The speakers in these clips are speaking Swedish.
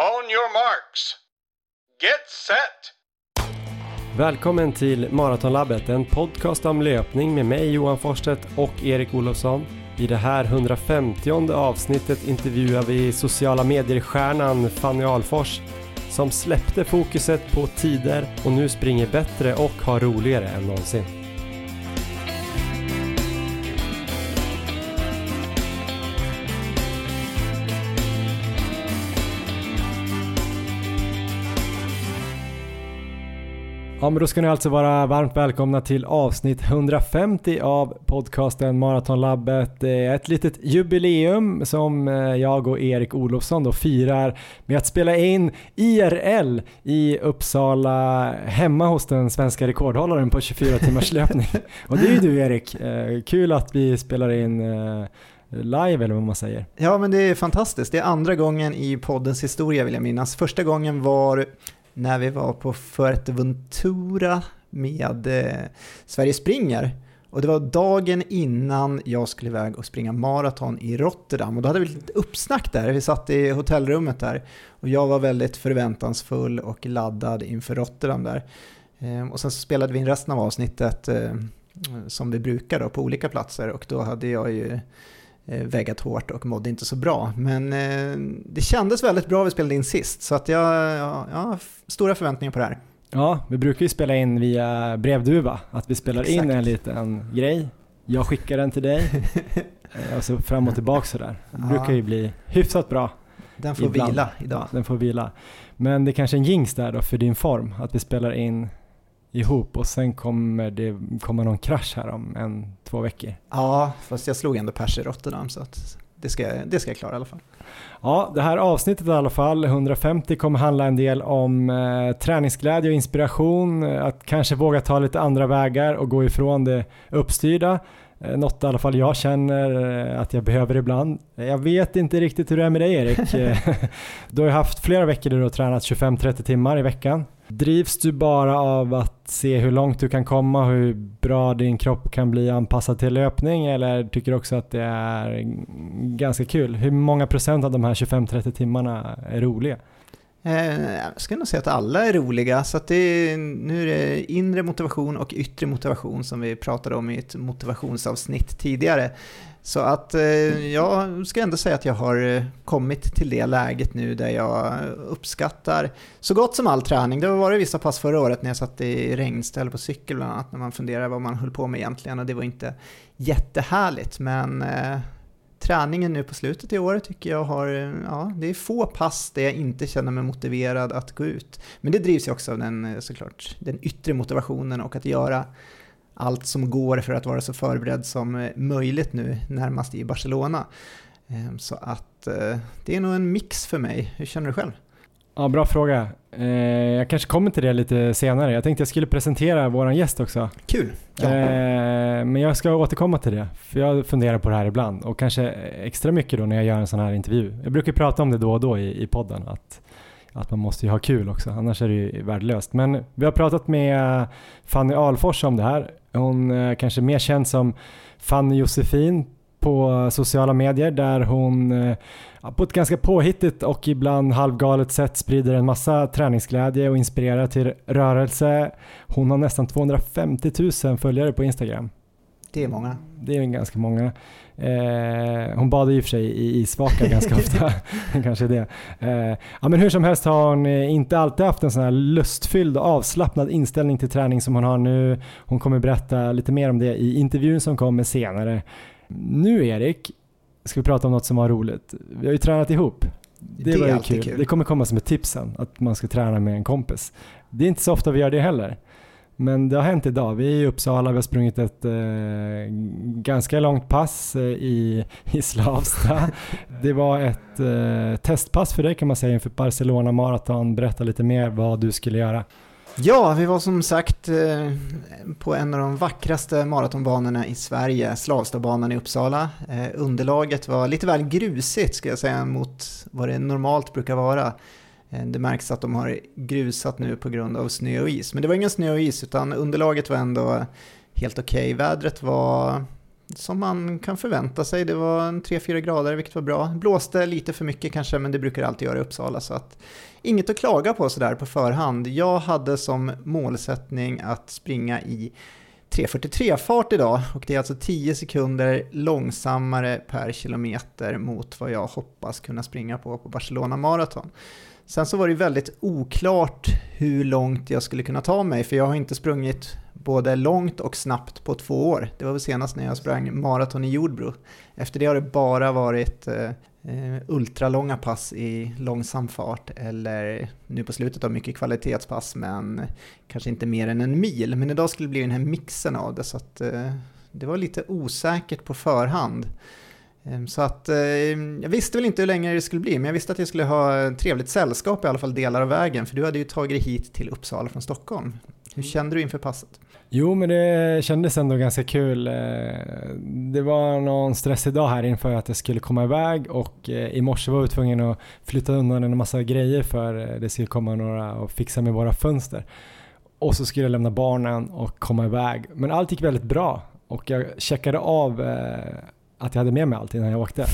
On your marks. Get set! Välkommen till Maratonlabbet, en podcast om löpning med mig Johan Forsstedt och Erik Olofsson. I det här 150 avsnittet intervjuar vi sociala medier-stjärnan Fanny Alfors som släppte fokuset på tider och nu springer bättre och har roligare än någonsin. Ja, men då ska ni alltså vara varmt välkomna till avsnitt 150 av podcasten Maratonlabbet. Ett litet jubileum som eh, jag och Erik Olofsson då firar med att spela in IRL i Uppsala hemma hos den svenska rekordhållaren på 24 timmars löpning. Och det är ju du Erik. Eh, kul att vi spelar in eh, live eller vad man säger. Ja, men det är fantastiskt. Det är andra gången i poddens historia vill jag minnas. Första gången var när vi var på Fuerteventura med eh, Sverige springer. Och det var dagen innan jag skulle iväg och springa maraton i Rotterdam. Och då hade vi lite uppsnack där, vi satt i hotellrummet där. Och jag var väldigt förväntansfull och laddad inför Rotterdam där. Eh, och sen så spelade vi in resten av avsnittet eh, som vi brukar då, på olika platser. Och då hade jag ju eh, väggat hårt och mådde inte så bra. Men eh, det kändes väldigt bra vi spelade in sist, så att jag, jag, jag har stora förväntningar på det här. Ja, vi brukar ju spela in via brevduva, att vi spelar Exakt. in en liten grej. Jag skickar den till dig och så fram och tillbaka sådär. Det Ja. brukar ju bli hyfsat bra. Den får ibland. vila idag. Den får vila. Men det är kanske en jinx där då för din form, att vi spelar in ihop och sen kommer det komma någon krasch här om en, två veckor. Ja, fast jag slog ändå pers i Rotterdam så att det ska, det ska jag klara i alla fall. Ja, det här avsnittet i alla fall, 150, kommer handla en del om eh, träningsglädje och inspiration, eh, att kanske våga ta lite andra vägar och gå ifrån det uppstyrda. Eh, något i alla fall jag känner eh, att jag behöver ibland. Jag vet inte riktigt hur det är med dig Erik. Eh, du har ju haft flera veckor där du har tränat 25-30 timmar i veckan. Drivs du bara av att se hur långt du kan komma, hur bra din kropp kan bli anpassad till löpning eller tycker du också att det är ganska kul? Hur många procent av de här 25-30 timmarna är roliga? Eh, jag skulle nog säga att alla är roliga, så att det är, nu är det inre motivation och yttre motivation som vi pratade om i ett motivationsavsnitt tidigare. Så att eh, jag ska ändå säga att jag har eh, kommit till det läget nu där jag uppskattar så gott som all träning. Det har varit vissa pass förra året när jag satt i regnställ på cykel bland annat, när man funderar vad man höll på med egentligen och det var inte jättehärligt. Men eh, träningen nu på slutet i år tycker jag har, eh, ja, det är få pass där jag inte känner mig motiverad att gå ut. Men det drivs ju också av den, eh, såklart, den yttre motivationen och att göra allt som går för att vara så förberedd som eh, möjligt nu närmast i Barcelona. Eh, Så att eh, det är nog en mix för mig. Hur känner du själv? Ja, bra fråga. Eh, jag kanske kommer till det lite senare. Jag tänkte jag skulle presentera våran gäst också. Kul! Eh, men jag ska återkomma till det, för jag funderar på det här ibland och kanske extra mycket då när jag gör en sån här intervju. Jag brukar prata om det då och då i, i podden, att, att man måste ju ha kul också, annars är det ju värdelöst. Men vi har pratat med Fanny Alfors om det här. Hon är kanske mer känd som Fanny Josefin på sociala medier där hon eh, på ett ganska påhittigt och ibland halvgalet sätt sprider en massa träningsglädje och inspirerar till rörelse. Hon har nästan 250 000 följare på Instagram. Det är många. Det är ganska många. Eh, hon badar och för sig i isvaka ganska ofta. Kanske det. Eh, ja, men hur som helst har hon eh, inte alltid haft en sån här lustfylld och avslappnad inställning till träning som hon har nu. Hon kommer berätta lite mer om det i intervjun som kommer senare. Nu Erik, ska vi prata om något som var roligt. Vi har ju tränat ihop. Det, Det var ju kul. kul. Det kommer komma som ett tips sen, att man ska träna med en kompis. Det är inte så ofta vi gör det heller. Men det har hänt idag. Vi är i Uppsala, vi har sprungit ett eh, ganska långt pass eh, i, i Slavsta. Det var ett eh, testpass för dig kan man säga inför Barcelona Marathon. Berätta lite mer vad du skulle göra. Ja, vi var som sagt eh, på en av de vackraste maratonbanorna i Sverige, Slavstabanan i Uppsala. Eh, Underlaget var lite väl grusigt ska jag säga mot vad det normalt brukar vara. Eh, det märks att de har grusat nu på grund av snö och is. Men det var ingen snö och is utan underlaget var ändå helt okej. Vädret var som man kan förvänta sig. Det var 3-4 grader, vilket var bra. Blåste lite för mycket kanske, men det brukar det alltid göra i Uppsala. Så att, inget att klaga på sådär på förhand. Jag hade som målsättning att springa i 3.43-fart idag och det är alltså 10 sekunder långsammare per kilometer mot vad jag hoppas kunna springa på på Barcelona Marathon. Sen så var det väldigt oklart hur långt jag skulle kunna ta mig för jag har inte sprungit både långt och snabbt på två år. Det var väl senast när jag sprang maraton i Jordbro. Efter det har det bara varit eh, ultralånga pass i långsam fart eller nu på slutet av mycket kvalitetspass men kanske inte mer än en mil. Men idag skulle det bli den här mixen av det så att eh, det var lite osäkert på förhand. Ehm, så att ehm, jag visste väl inte hur länge det skulle bli, men jag visste att jag skulle ha trevligt sällskap i alla fall delar av vägen, för du hade ju tagit dig hit till Uppsala från Stockholm. Hur kände du inför passet? Jo, men det kändes ändå ganska kul. Eh, det var någon stressig dag här inför att jag skulle komma iväg och eh, i morse var jag tvungen att flytta undan en massa grejer för eh, det skulle komma några och fixa med våra fönster. Och så skulle jag lämna barnen och komma iväg. Men allt gick väldigt bra och jag checkade av att jag hade med mig allt innan jag åkte.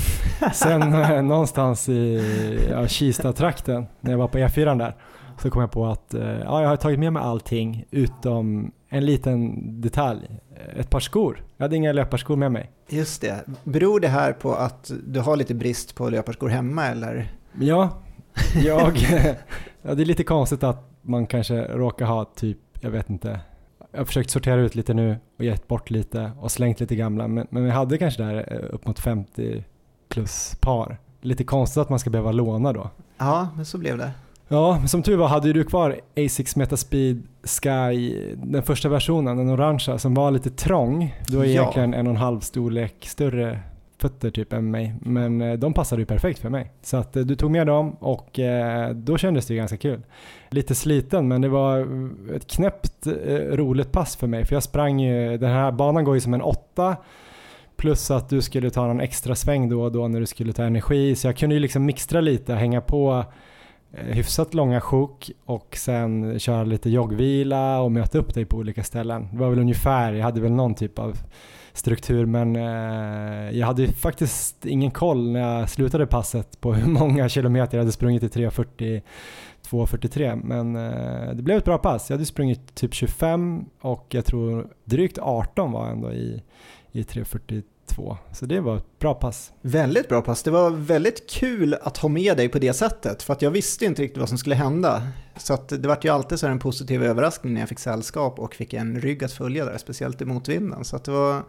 Sen någonstans i ja, Kista-trakten, när jag var på E4 där, så kom jag på att ja, jag har tagit med mig allting utom en liten detalj. Ett par skor. Jag hade inga löparskor med mig. Just det. Beror det här på att du har lite brist på löparskor hemma eller? Ja, jag, ja, det är lite konstigt att man kanske råkar ha typ, jag vet inte, jag har försökt sortera ut lite nu och gett bort lite och slängt lite gamla men, men jag hade kanske där eh, upp mot 50 plus par. Lite konstigt att man ska behöva låna då. Ja, men så blev det. Ja, men som tur var hade du kvar Asics Metaspeed Sky, den första versionen, den orangea, som var lite trång. Du har ja. egentligen en och en halv storlek större fötter typ än mig, men eh, de passade ju perfekt för mig. Så att eh, du tog med dem och eh, då kändes det ju ganska kul. Lite sliten, men det var ett knäppt roligt pass för mig, för jag sprang ju, den här banan går ju som en åtta, plus att du skulle ta någon extra sväng då och då när du skulle ta energi, så jag kunde ju liksom mixtra lite, hänga på hyfsat långa sjok och sen köra lite joggvila och möta upp dig på olika ställen. Det var väl ungefär, jag hade väl någon typ av struktur men eh, jag hade faktiskt ingen koll när jag slutade passet på hur många kilometer jag hade sprungit i 3.40 2.43 men eh, det blev ett bra pass. Jag hade sprungit typ 25 och jag tror drygt 18 var ändå i, i 3.42 två. Så det var ett bra pass. Väldigt bra pass. Det var väldigt kul att ha med dig på det sättet, för att jag visste inte riktigt vad som skulle hända. Så att det var ju alltid så en positiv överraskning när jag fick sällskap och fick en rygg att följa där, speciellt i motvinden. Så att det var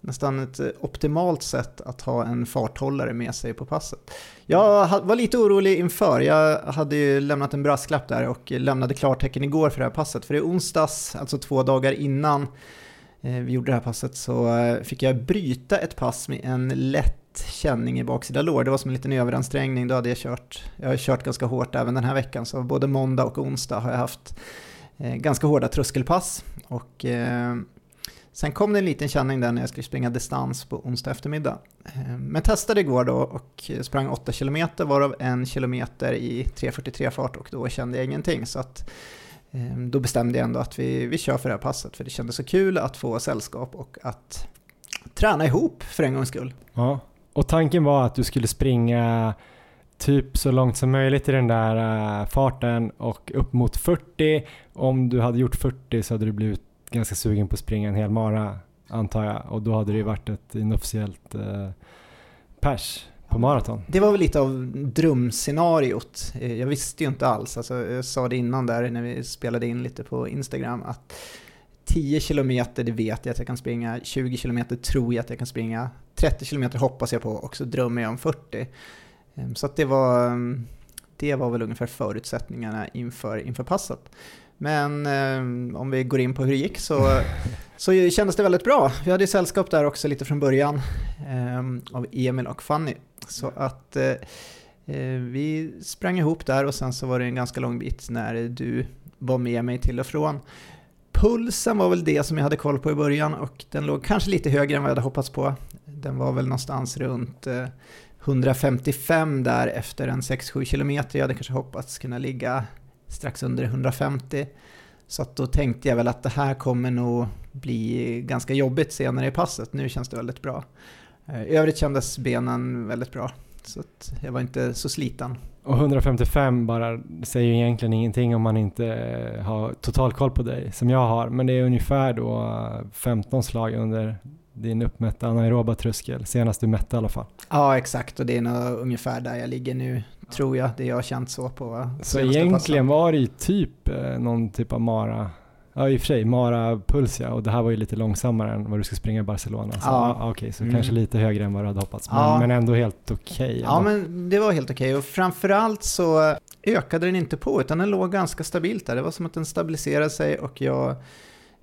nästan ett optimalt sätt att ha en farthållare med sig på passet. Jag var lite orolig inför, jag hade ju lämnat en brasklapp där och lämnade klartecken igår för det här passet, för det är onsdags, alltså två dagar innan Eh, vi gjorde det här passet så eh, fick jag bryta ett pass med en lätt känning i baksida lår. Det var som en liten överansträngning, då hade jag kört, jag har kört ganska hårt även den här veckan, så både måndag och onsdag har jag haft eh, ganska hårda tröskelpass. Och, sen kom det en liten känning där när jag skulle springa distans på onsdag eftermiddag. men testade igår då och sprang 8 km, varav en kilometer i 3.43 fart och då kände jag ingenting. Så att Ehm, då bestämde jag ändå att vi, vi kör för det här passet för det kändes så kul att få sällskap och att träna ihop för en gångs skull. Ja, och tanken var att du skulle springa typ så långt som möjligt i den där eh, farten och upp mot 40. Om du hade gjort 40 så hade du blivit ganska sugen på att springa en hel mara antar jag och då hade det ju varit ett inofficiellt eh, pers på maraton? Det var väl lite av drömscenariot. Eh, jag visste ju inte alls, alltså, jag sa det innan där när vi spelade in lite på Instagram att 10 kilometer det vet jag att jag kan springa, 20 kilometer tror jag att jag kan springa, 30 kilometer hoppas jag på och så drömmer jag om 40. Ehm, så att det var, det var väl ungefär förutsättningarna inför, inför passet. Men eh, om vi går in på hur det gick så, så kändes det väldigt bra. Vi hade sällskap där också lite från början eh, av Emil och Fanny. Så att eh, eh, vi sprang ihop där och sen så var det en ganska lång bit när du var med mig till och från. Pulsen var väl det som jag hade koll på i början och den låg kanske lite högre än vad jag hade hoppats på. Den var väl någonstans runt 155 eh, där efter en 6-7 kilometer. Jag hade kanske hoppats kunna ligga strax under 150. Så att då tänkte jag väl att det här kommer nog bli ganska jobbigt senare i passet. Nu känns det väldigt bra. Eh, I övrigt kändes benen väldigt bra. Så att jag var inte så sliten. Och 155 bara säger egentligen ingenting om man inte eh, har total koll på dig, som jag har. Men det är ungefär då 15 slag under din uppmätta anaeroba tröskel, senast du mätte i alla fall. Ja, exakt. Och det är nog ungefär där jag ligger nu, tror jag. Det jag har känt så på Så egentligen passen. var det ju typ eh, någon typ av mara Ja i och för sig, Mara Puls ja, och det här var ju lite långsammare än vad du ska springa i Barcelona. Så, ja. Okej, okay, så mm. kanske lite högre än vad du hade hoppats, men, ja. men ändå helt okej. Okay, ja, men det var helt okej okay. och framförallt så ökade den inte på utan den låg ganska stabilt där. Det var som att den stabiliserade sig och jag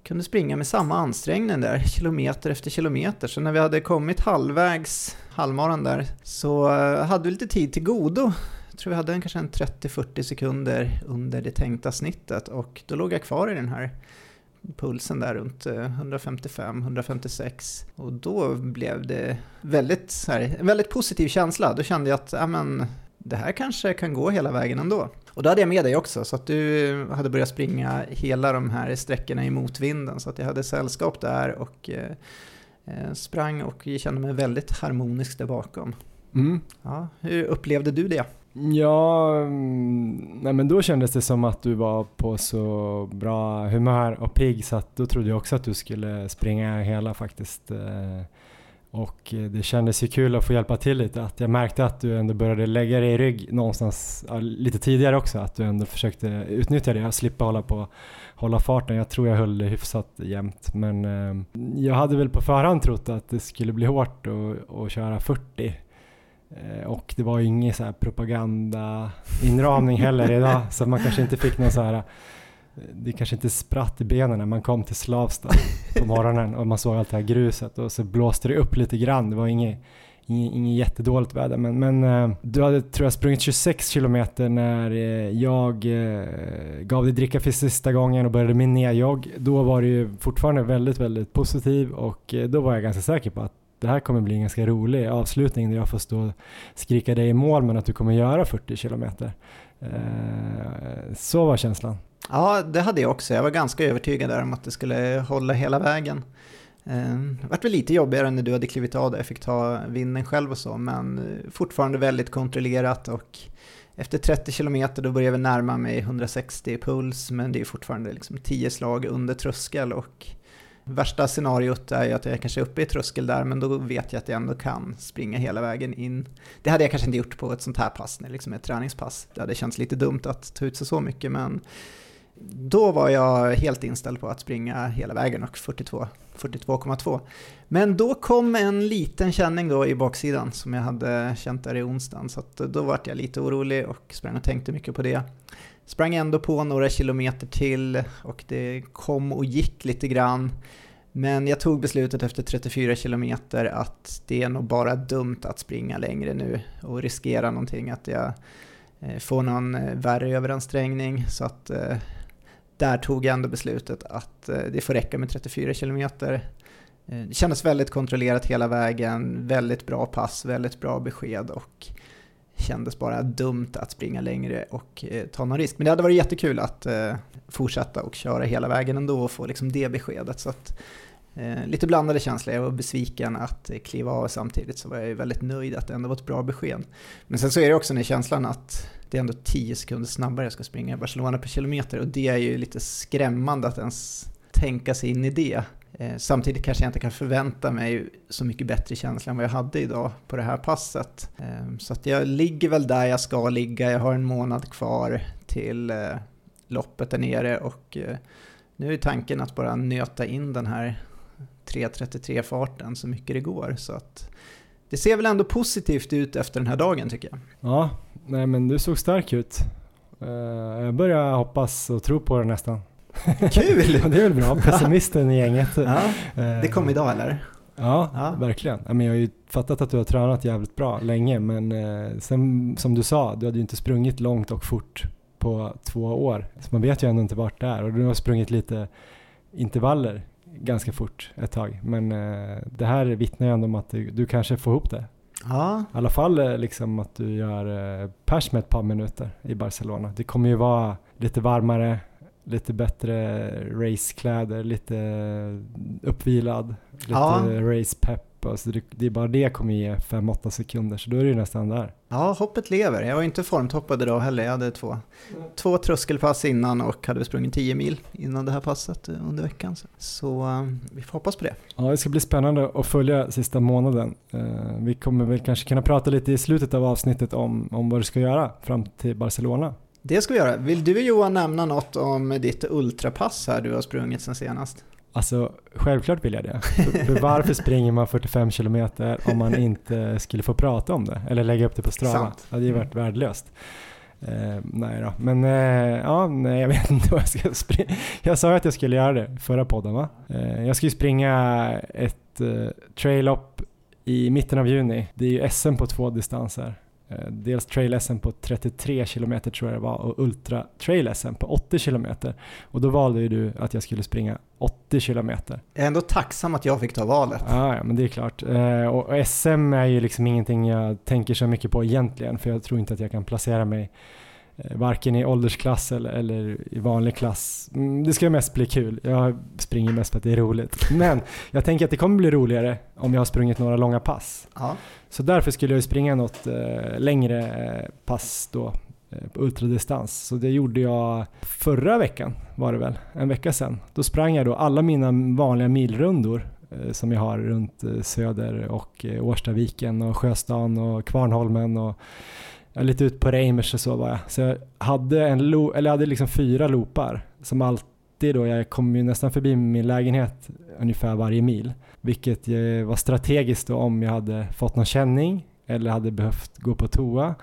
kunde springa med samma ansträngning där, kilometer efter kilometer. Så när vi hade kommit halvvägs, halvmaran där, så eh, hade vi lite tid till godo jag tror vi hade en, kanske en 30-40 sekunder under det tänkta snittet och då låg jag kvar i den här pulsen där runt eh, 155-156 och då blev det väldigt, här, en väldigt positiv känsla. Då kände jag att ja, men, det här kanske kan gå hela vägen ändå. Och då hade jag med dig också, så att du hade börjat springa hela de här sträckorna i motvinden, så att jag hade sällskap där och eh, eh sprang och kände mig väldigt harmonisk där bakom. Mm. Ja, hur upplevde du det? Ja, mm, nej men då kändes det som att du var på så bra humör och pigg så att då trodde jag också att du skulle springa hela faktiskt. Eh, och eh, det kändes ju kul att få hjälpa till lite. Att jag märkte att du ändå började lägga dig i rygg någonstans lite tidigare också. Att du ändå försökte utnyttja det och slippa hålla på hålla farten. Jag tror jag höll det hyfsat jämnt. Men eh, jag hade väl på förhand trott att det skulle bli hårt att köra 40 Eh, och det var ju ingen så här propagandainramning heller idag, så man kanske inte fick någon så här det kanske inte spratt i benen när man kom till Slavstad på morgonen och man såg allt det här gruset och så blåste det upp lite grann. Det var inget, inget, inget jättedåligt väder men, men eh, du hade tror jag sprungit 26 kilometer när jag gav dig dricka för sista gången och började min nedjogg. Då var du ju fortfarande väldigt, väldigt positiv och då var jag ganska säker på att det här kommer bli en ganska rolig avslutning där jag får stå och skrika dig i mål men att du kommer göra 40 kilometer. Eh, så var känslan. Ja, det hade jag också. Jag var ganska övertygad där om att det skulle hålla hela vägen. Ehm, det vart väl lite jobbigare när du hade klivit av där jag fick ta vinden själv och så, men eh, fortfarande väldigt kontrollerat och efter 30 kilometer då börjar vi närma mig 160 puls, men det är fortfarande liksom 10 slag under tröskel och Värsta scenariot är ju att jag kanske är uppe i tröskel där, men då vet jag att jag ändå kan springa hela vägen in. Det hade jag kanske inte gjort på ett sånt här pass, liksom ett träningspass. Det hade känts lite dumt att ta ut sig så mycket, men då var jag helt inställd på att springa hela vägen och 42, 42,2. Men då kom en liten känning då i baksidan som jag hade känt där i onsdagen, så då vart jag lite orolig och sprang och tänkte mycket på det. Sprang ändå på några kilometer till och det kom och gick lite grann. Men jag tog beslutet efter 34 kilometer att det är nog bara dumt att springa längre nu och riskera någonting, att jag eh, får någon eh, värre överansträngning. Så att eh, där tog jag ändå beslutet att eh, det får räcka med 34 kilometer. Eh, det kändes väldigt kontrollerat hela vägen, väldigt bra pass, väldigt bra besked och kändes bara dumt att springa längre och eh, ta någon risk. Men det hade varit jättekul att fortsätta och köra hela vägen ändå och få liksom det beskedet. Så att, Eh, lite blandade känslor, jag var besviken att kliva av samtidigt så var jag väldigt nöjd att det ändå var ett bra besked. Men sen så är det också den känslan att det är ändå 10 sekunder snabbare jag ska springa i Barcelona per kilometer och det är ju lite skrämmande att ens tänka sig in i det. Eh, samtidigt kanske jag inte kan förvänta mig så mycket bättre känsla än vad jag hade idag på det här passet. Eh, så att jag ligger väl där jag ska ligga, jag har en månad kvar till loppet där nere och nu är tanken att bara nöta in den här 3.33-farten så mycket det går. Så att det ser väl ändå positivt ut efter den här dagen tycker jag. Ja, nej men du såg stark ut. Jag börjar hoppas och tro på det nästan. Kul! det är väl bra, pessimisten i gänget. Ja, det kom idag eller? Ja, ja. verkligen. Jag har ju fattat att du har tränat jävligt bra länge men eh, sen som du sa, du hade ju inte sprungit långt och fort på två år. Så man vet ju ändå inte vart det är och du har sprungit lite intervaller ganska fort ett tag. Men eh, det här vittnar ju ändå om att du, du kanske får ihop det. Ja. I alla fall eh, liksom att du gör pers med ett par minuter i Barcelona. Det kommer ju vara lite varmare lite bättre racekläder, lite uppvilad, lite Ja. racepepp. Alltså det, det är bara det kommer ge 5-8 sekunder, så då är det ju nästan där. Ja, hoppet lever. Jag var inte formtoppad idag heller. Jag hade två, två tröskelpass innan och hade sprungit 10 mil innan det här passet under veckan. Så, så eh, vi får hoppas på det. Ja, det ska bli spännande att följa sista månaden. Eh, vi kommer väl kanske kunna prata lite i slutet av avsnittet om, om vad du ska göra fram till Barcelona. Det ska vi göra. Vill du Johan nämna något om ditt ultrapass här du har sprungit sen senast? Alltså, självklart vill jag det. För, för varför springer man 45 kilometer om man inte skulle få prata om det? Eller lägga upp det på Strava? Sant. Det hade ju varit värdelöst. Eh, nej då, men eh, ja, nej, jag vet inte vad jag ska springa. Jag sa att jag skulle göra det förra podden va? Eh, jag ska ju springa ett eh, trail-up i mitten av juni. Det är ju SM på två distanser. Eh, dels trail-SM på 33 kilometer tror jag det var och ultra trail-SM på 80 kilometer. Och då valde ju du att jag skulle springa 80 kilometer. Jag är ändå tacksam att jag fick ta valet. Ja, ja, men det är klart. Eh, och SM är ju liksom ingenting jag tänker så mycket på egentligen, för jag tror inte att jag kan placera mig varken i åldersklass eller, eller i vanlig klass. Mm, det ska mest bli kul. Jag springer mest för att det är roligt. Men jag tänker att det kommer bli roligare om jag har sprungit några långa pass. Ja. Så därför skulle jag springa något eh, längre eh, pass då eh, på ultradistans. Så det gjorde jag förra veckan var det väl, en vecka sedan. Då sprang jag då alla mina vanliga milrundor eh, som jag har runt eh, Söder och eh, Årstaviken och Sjöstan och Kvarnholmen och ja, lite ut på Reimers och så var jag. Så jag hade, en lo- eller jag hade liksom fyra loopar som alltid då, jag kom ju nästan förbi min lägenhet ungefär varje mil. Vilket var strategiskt då om jag hade fått någon känning eller hade behövt gå på toa.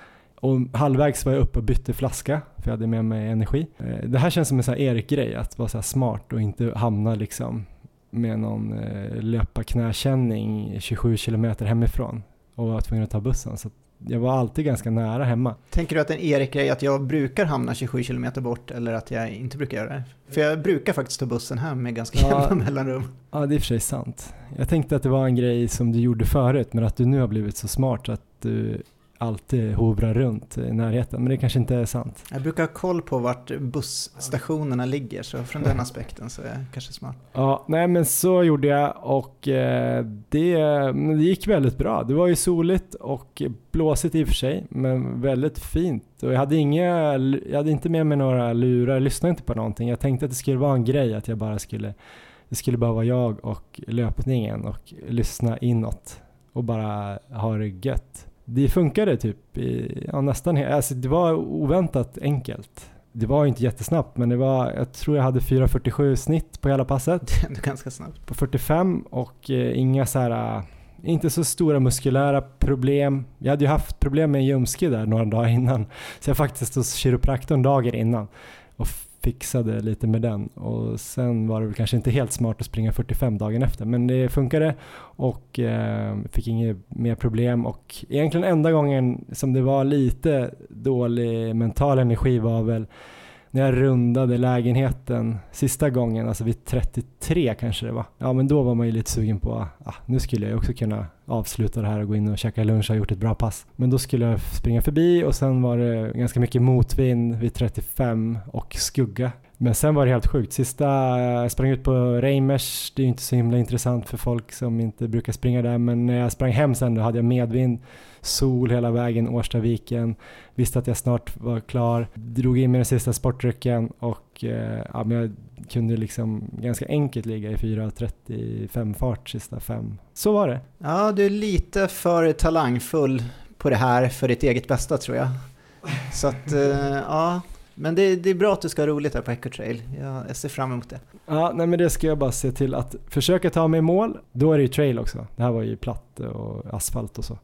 Och halvvägs var jag uppe och bytte flaska för jag hade med mig energi. Eh, det här känns som en sån här Erik-grej, att vara så här smart och inte hamna liksom med någon eh, löpa 27 kilometer hemifrån och var tvungen att ta bussen. Så att jag var alltid ganska nära hemma. Tänker du att en Erik-grej att jag brukar hamna 27 km bort eller att jag inte brukar göra det? För jag brukar faktiskt ta bussen hem med ganska Ja. jämna mellanrum. Ja, det är i och för sig sant. Jag tänkte att det var en grej som du gjorde förut, men att du nu har blivit så smart att du alltid hovrar runt i närheten. Men det kanske inte är sant. Jag brukar ha koll på vart busstationerna ligger, så från den aspekten så är jag kanske smart. Ja, nej men så gjorde jag och eh, det, det gick väldigt bra. Det var ju soligt och blåsigt i och för sig, men väldigt fint. Och jag hade, inga, jag hade inte med mig några lurar, jag lyssnade inte på någonting. Jag tänkte att det skulle vara en grej, att jag bara skulle, det skulle bara vara jag och löpningen och lyssna inåt och bara ha det gött. Det funkade typ i, ja, nästan, he- alltså det var oväntat enkelt. Det var inte jättesnabbt, men det var, jag tror jag hade 4.47 snitt på hela passet Det är ändå ganska snabbt. på 45 och eh, inga så här, äh, inte så stora muskulära problem. Jag hade ju haft problem med en ljumske där några dagar innan. Så jag faktiskt hos kiropraktorn dagen innan och fixade lite med den. Och sen var det väl kanske inte helt smart att springa 45 dagen efter. Men det funkade och eh, fick inget mer problem. Och egentligen enda gången som det var lite dålig mental energi var väl när jag rundade lägenheten sista gången, alltså vid 33 kanske det var. Ja men då var man ju lite sugen på, ah, nu skulle jag ju också kunna avsluta det här och gå in och käka lunch och ha gjort ett bra pass. Men då skulle jag springa förbi och sen var det ganska mycket motvind vid 35 och skugga. Men sen var det helt sjukt. Sista, jag sprang ut på Reimers, det är ju inte så himla intressant för folk som inte brukar springa där, men när jag sprang hem sen då hade jag medvind, sol hela vägen, Årstaviken, visste att jag snart var klar, drog in med den sista sportdrycken och eh, ja, men jag kunde liksom ganska enkelt ligga i 4.35 fart sista fem. Så var det. Ja, du är lite för talangfull på det här för ditt eget bästa tror jag. Så att, eh, ja. Men det, det är bra att du ska ha roligt här på Ecotrail. Jag, jag ser fram emot det. Ja, nej men det ska jag bara se till att försöka ta mig i mål. Då är det ju trail också. Det här var ju platt och asfalt och så.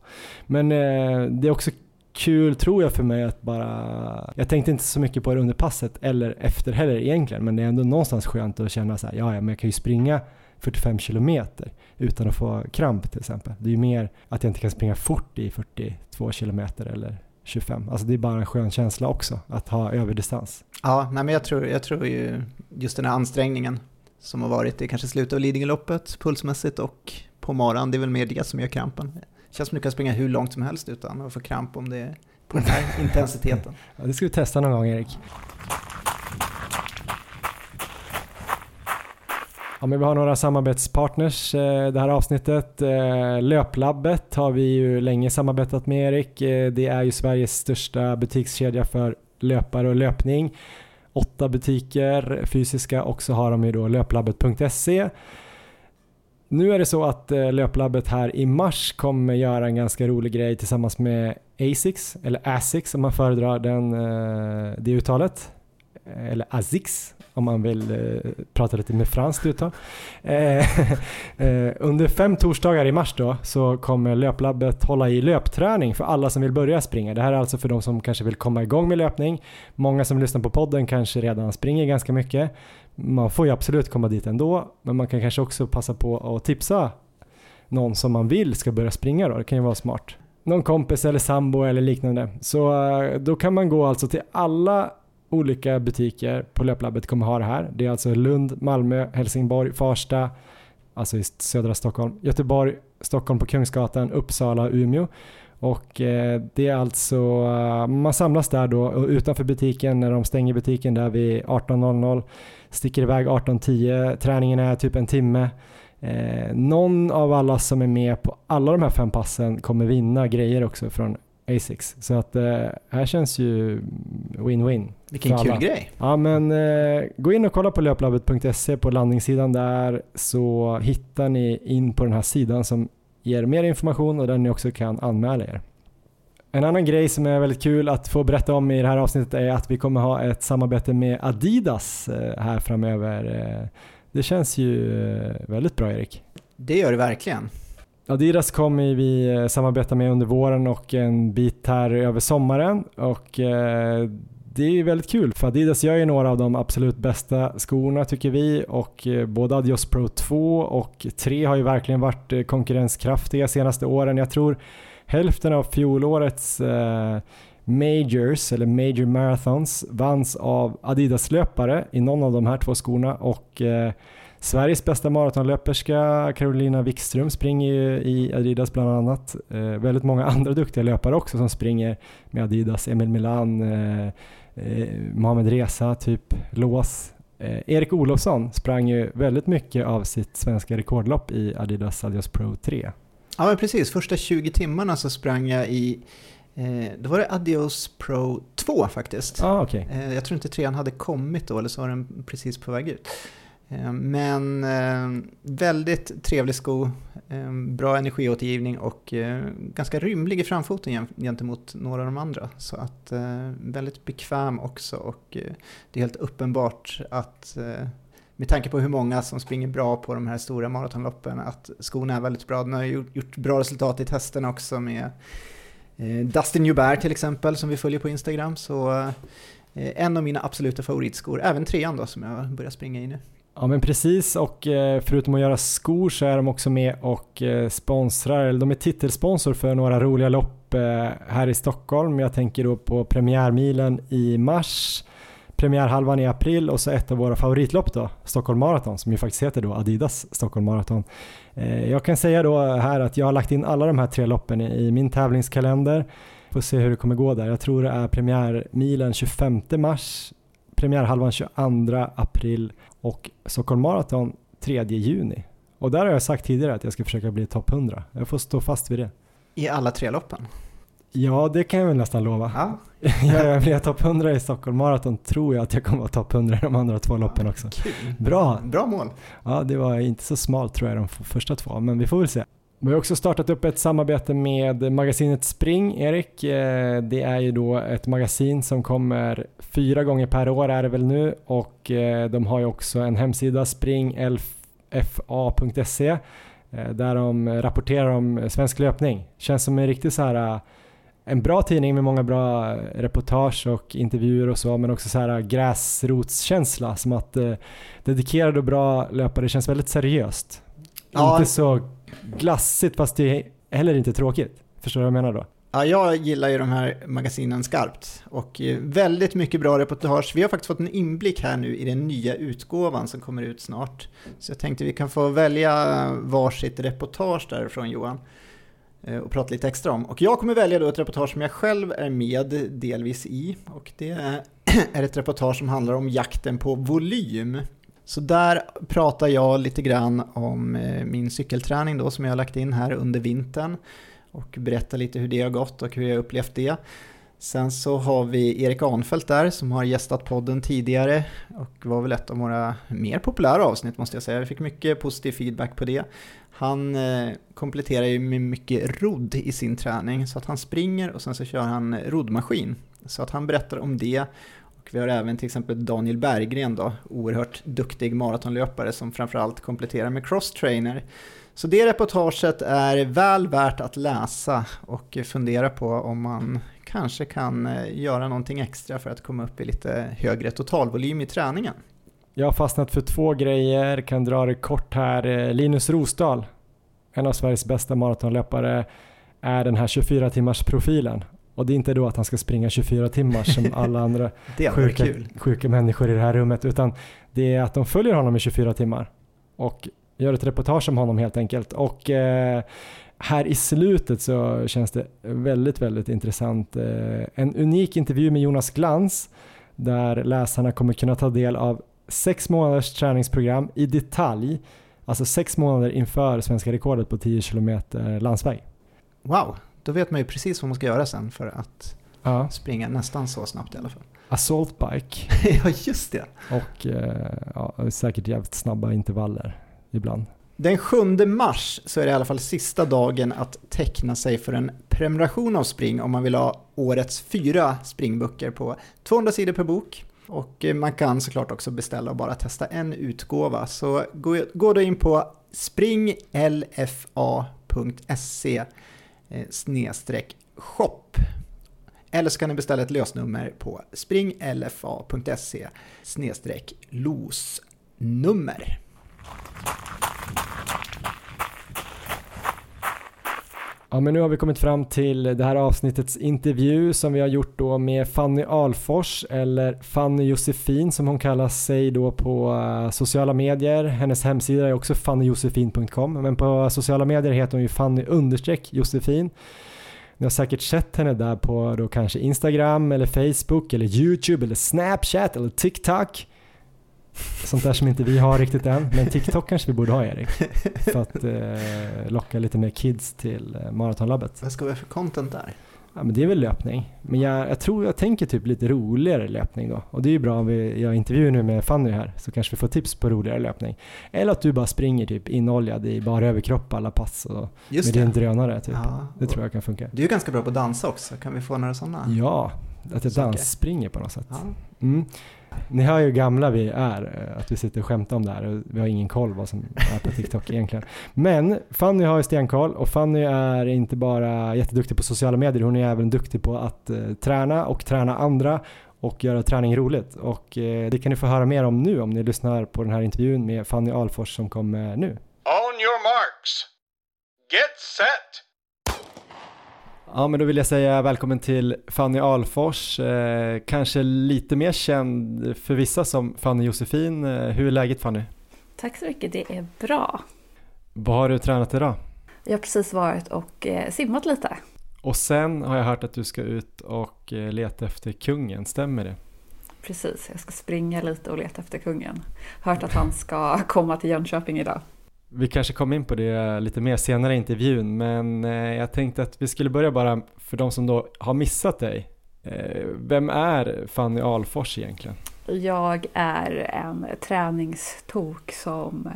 Men eh, det är också kul tror jag för mig att bara, jag tänkte inte så mycket på det under passet eller efter heller egentligen, men det är ändå någonstans skönt att känna så här, ja, ja men jag kan ju springa 45 kilometer utan att få kramp till exempel. Det är ju mer att jag inte kan springa fort i 42 kilometer eller 25. Alltså det är bara en skön känsla också att ha överdistans. Ja, nej men jag tror, jag tror ju just den här ansträngningen som har varit i kanske slutet av Lidingöloppet pulsmässigt och på morgonen, det är väl mer det som gör krampen. Det känns som du kan springa hur långt som helst utan att få kramp om det är på den här intensiteten. Ja, det ska vi testa någon gång Erik. Ja, men vi har några samarbetspartners eh, det här avsnittet. Eh, Löplabbet har vi ju länge samarbetat med Erik. Eh, det är ju Sveriges största butikskedja för löpare och löpning. Åtta butiker fysiska och så har de ju då löplabbet.se. Nu är det så att eh, Löplabbet här i mars kommer göra en ganska rolig grej tillsammans med Asics, eller Asics om man föredrar den, eh, det uttalet. Eh, eller Azix om man vill eh, prata lite med franskt uttal. Eh, eh, under fem torsdagar i mars då så kommer Löplabbet hålla i löpträning för alla som vill börja springa. Det här är alltså för de som kanske vill komma igång med löpning. Många som lyssnar på podden kanske redan springer ganska mycket. Man får ju absolut komma dit ändå, men man kan kanske också passa på att tipsa någon som man vill ska börja springa då. Det kan ju vara smart. Någon kompis eller sambo eller liknande. Så eh, då kan man gå alltså till alla olika butiker på Löplabbet kommer ha det här. Det är alltså Lund, Malmö, Helsingborg, Farsta, alltså i södra Stockholm, Göteborg, Stockholm på Kungsgatan, Uppsala, Umeå. Och eh, det är alltså, eh, man samlas där då utanför butiken när de stänger butiken där vid 18.00, sticker iväg 18.10, träningen är typ en timme. Eh, någon av alla som är med på alla de här fem passen kommer vinna grejer också från Asics. Så att eh, här känns ju win-win. Vilken kul grej. Ja men eh, gå in och kolla på löplabbet.se på landningssidan där så hittar ni in på den här sidan som ger mer information och där ni också kan anmäla er. En annan grej som är väldigt kul att få berätta om i det här avsnittet är att vi kommer ha ett samarbete med Adidas eh, här framöver. Eh, det känns ju eh, väldigt bra Erik. Det gör det verkligen. Adidas kommer vi eh, samarbeta med under våren och en bit här över sommaren. Och eh, det är väldigt kul för Adidas gör ju några av de absolut bästa skorna tycker vi. Och eh, både Adios Pro 2 och 3 har ju verkligen varit eh, konkurrenskraftiga senaste åren. Jag tror hälften av fjolårets Majors eller Major Marathons vanns av Adidas-löpare i någon av de här två skorna. Och Sveriges bästa maratonlöperska Carolina Wikström springer ju i Adidas bland annat. Eh, väldigt många andra duktiga löpare också som springer med Adidas. Emil Milan, eh, eh, Mohamed Reza, typ Lås. Eh, Erik Olofsson sprang ju väldigt mycket av sitt svenska rekordlopp i Adidas Adios Pro 3. Ja men precis, första 20 timmarna så sprang jag i eh, då var det Adios Pro 2 faktiskt. Ah, okay. Eh, jag tror inte trean hade kommit då, eller så var den precis på väg ut. Eh, men eh, väldigt trevlig sko, eh, bra energiåtergivning och ganska rymlig i framfoten gentemot några av de andra. Så att väldigt bekväm också och det är helt uppenbart att med tanke på hur många som springer bra på de här stora maratonloppen att skorna är väldigt bra. Den har gjort, gjort bra resultat i testerna också med Dustin Joubert till exempel som vi följer på Instagram. Så en av mina absoluta favoritskor, även trean då som jag börjar springa i nu. Ja men precis och eh, förutom att göra skor så är de också med och eh, sponsrar, eller de är titelsponsor för några roliga lopp eh, här i Stockholm. Jag tänker då på premiärmilen i mars, premiärhalvan i april och så ett av våra favoritlopp då, Stockholm Marathon som ju faktiskt heter då Adidas Stockholm Marathon. Jag kan säga då här att jag har lagt in alla de här tre loppen i min tävlingskalender. Får se hur det kommer gå där. Jag tror det är premiärmilen 25 mars, premiärhalvan 22 april och Stockholm Marathon 3 juni. Och där har jag sagt tidigare att jag ska försöka bli topp 100. Jag får stå fast vid det. I alla tre loppen? Ja, det kan jag väl nästan lova. Ja. jag blir topp 100 i Stockholm Marathon tror jag att jag kommer vara topp 100 i de andra två loppen också. Kul. Bra! Bra mål! Ja, det var inte så smalt tror jag de första två, men vi får väl se. Vi har också startat upp ett samarbete med magasinet Spring, Erik. Eh, det är ju då ett magasin som kommer fyra gånger per år är det väl nu och eh, de har ju också en hemsida springfa.se eh, där de rapporterar om svensk löpning. Känns som en riktigt så här en bra tidning med många bra reportage och intervjuer och så men också så här gräsrotskänsla som att dedikerade och bra löpare känns väldigt seriöst. Ja. Inte så glassigt fast det är heller inte tråkigt. Förstår du vad jag menar då? Ja, jag gillar ju de här magasinen skarpt och eh, väldigt mycket bra reportage. Vi har faktiskt fått en inblick här nu i den nya utgåvan som kommer ut snart. Så jag tänkte vi kan få välja varsitt reportage därifrån Johan eh, och prata lite extra om. Och jag kommer välja då ett reportage som jag själv är med delvis i och det är ett reportage som handlar om jakten på volym så där pratar jag lite grann om eh, min cykelträning då som jag har lagt in här under vintern och berättar lite hur det har gått och hur jag upplevt det. Sen så har vi Erik Anfält där som har gästat podden tidigare och var väl ett av våra mer populära avsnitt måste jag säga. Vi fick mycket positiv feedback på det. Han eh, kompletterar ju med mycket rodd i sin träning så att han springer och sen så kör han roddmaskin. Så att han berättar om det. Och vi har även till exempel Daniel Berggren då, oerhört duktig maratonlöpare som framförallt kompletterar med crosstrainer. Så det reportaget är väl värt att läsa och fundera på om man kanske kan eh, göra någonting extra för att komma upp i lite högre totalvolym i träningen. Jag har fastnat för två grejer, kan dra det kort här. Eh, Linus Rosdahl, en av Sveriges bästa maratonlöpare, är den här 24 timmars profilen. Och det är inte då att han ska springa 24 timmar som alla andra sjuka, sjuka människor i det här rummet, utan det är att de följer honom i 24 timmar och gör ett reportage om honom helt enkelt. Och eh, här i slutet så känns det väldigt, väldigt intressant. Eh, en unik intervju med Jonas Glans där läsarna kommer kunna ta del av sex månaders träningsprogram i detalj, alltså sex månader inför svenska rekordet på 10 km landsväg. Wow, då vet man ju precis vad man ska göra sen för att ja. springa nästan så snabbt i alla fall. Assault bike. ja, just det. Och eh, ja, säkert jävligt snabba intervaller ibland. Den 7 mars så är det i alla fall sista dagen att teckna sig för en prenumeration av Spring om man vill ha årets fyra springböcker på 200 sidor per bok. Och eh, man kan såklart också beställa och bara testa en utgåva. Så gå, gå då in på springlfa.se Eh, snedstreck shop. Eller så kan ni beställa ett lösnummer på springlfa.se snedstreck losnummer. Ja, men nu har vi kommit fram till det här avsnittets intervju som vi har gjort då med Fanny Alfors eller Fanny Josefin som hon kallar sig då på eh, sociala medier. Hennes hemsida är också fannyjosefin.com men på sociala medier heter hon ju Fanny understreck Josefin. Ni har säkert sett henne där på då kanske Instagram eller Facebook eller YouTube eller Snapchat eller TikTok. Sånt där som inte vi har riktigt än, men TikTok kanske vi borde ha Erik. För att eh, locka lite mer kids till eh, Maratonlabbet. Vad ska vi ha för content där? Ja men det är väl löpning. Men jag, jag, tror jag tänker typ lite roligare löpning då. Och det är ju bra om vi gör intervjuer nu med Fanny här så kanske vi får tips på roligare löpning. Eller att du bara springer typ inoljad i bara överkropp alla pass och Just med det. din drönare typ. Ja, det tror jag kan funka. Du är ganska bra på att dansa också, kan vi få några sådana? Ja, att jag dansspringer på något sätt. Ja. Mm. Ni hör ju hur gamla vi är, eh, att vi sitter och skämtar om det här och vi har ingen koll vad som är på TikTok egentligen. Men Fanny har ju stenkoll och Fanny är inte bara jätteduktig på sociala medier, hon är även duktig på att uh, träna och träna andra och göra träning roligt. Och uh, det kan ni få höra mer om nu om ni lyssnar på den här intervjun med Fanny Alfors som kommer nu. On your marks. Get set! Ja, men då vill jag säga välkommen till Fanny Alfors, eh, kanske lite mer känd för vissa som Fanny Josefin. Eh, hur är läget Fanny? Tack så mycket, det är bra. Vad har du tränat idag? Jag har precis varit och eh, simmat lite. Och sen har jag hört att du ska ut och eh, leta efter kungen, stämmer det? Precis, jag ska springa lite och leta efter kungen. Hört att han ska komma till Jönköping idag. Vi kanske kommer in på det lite mer senare i intervjun, men eh, jag tänkte att vi skulle börja bara för de som då har missat dig. Eh, vem är Fanny Alfors egentligen? Jag är en träningstok som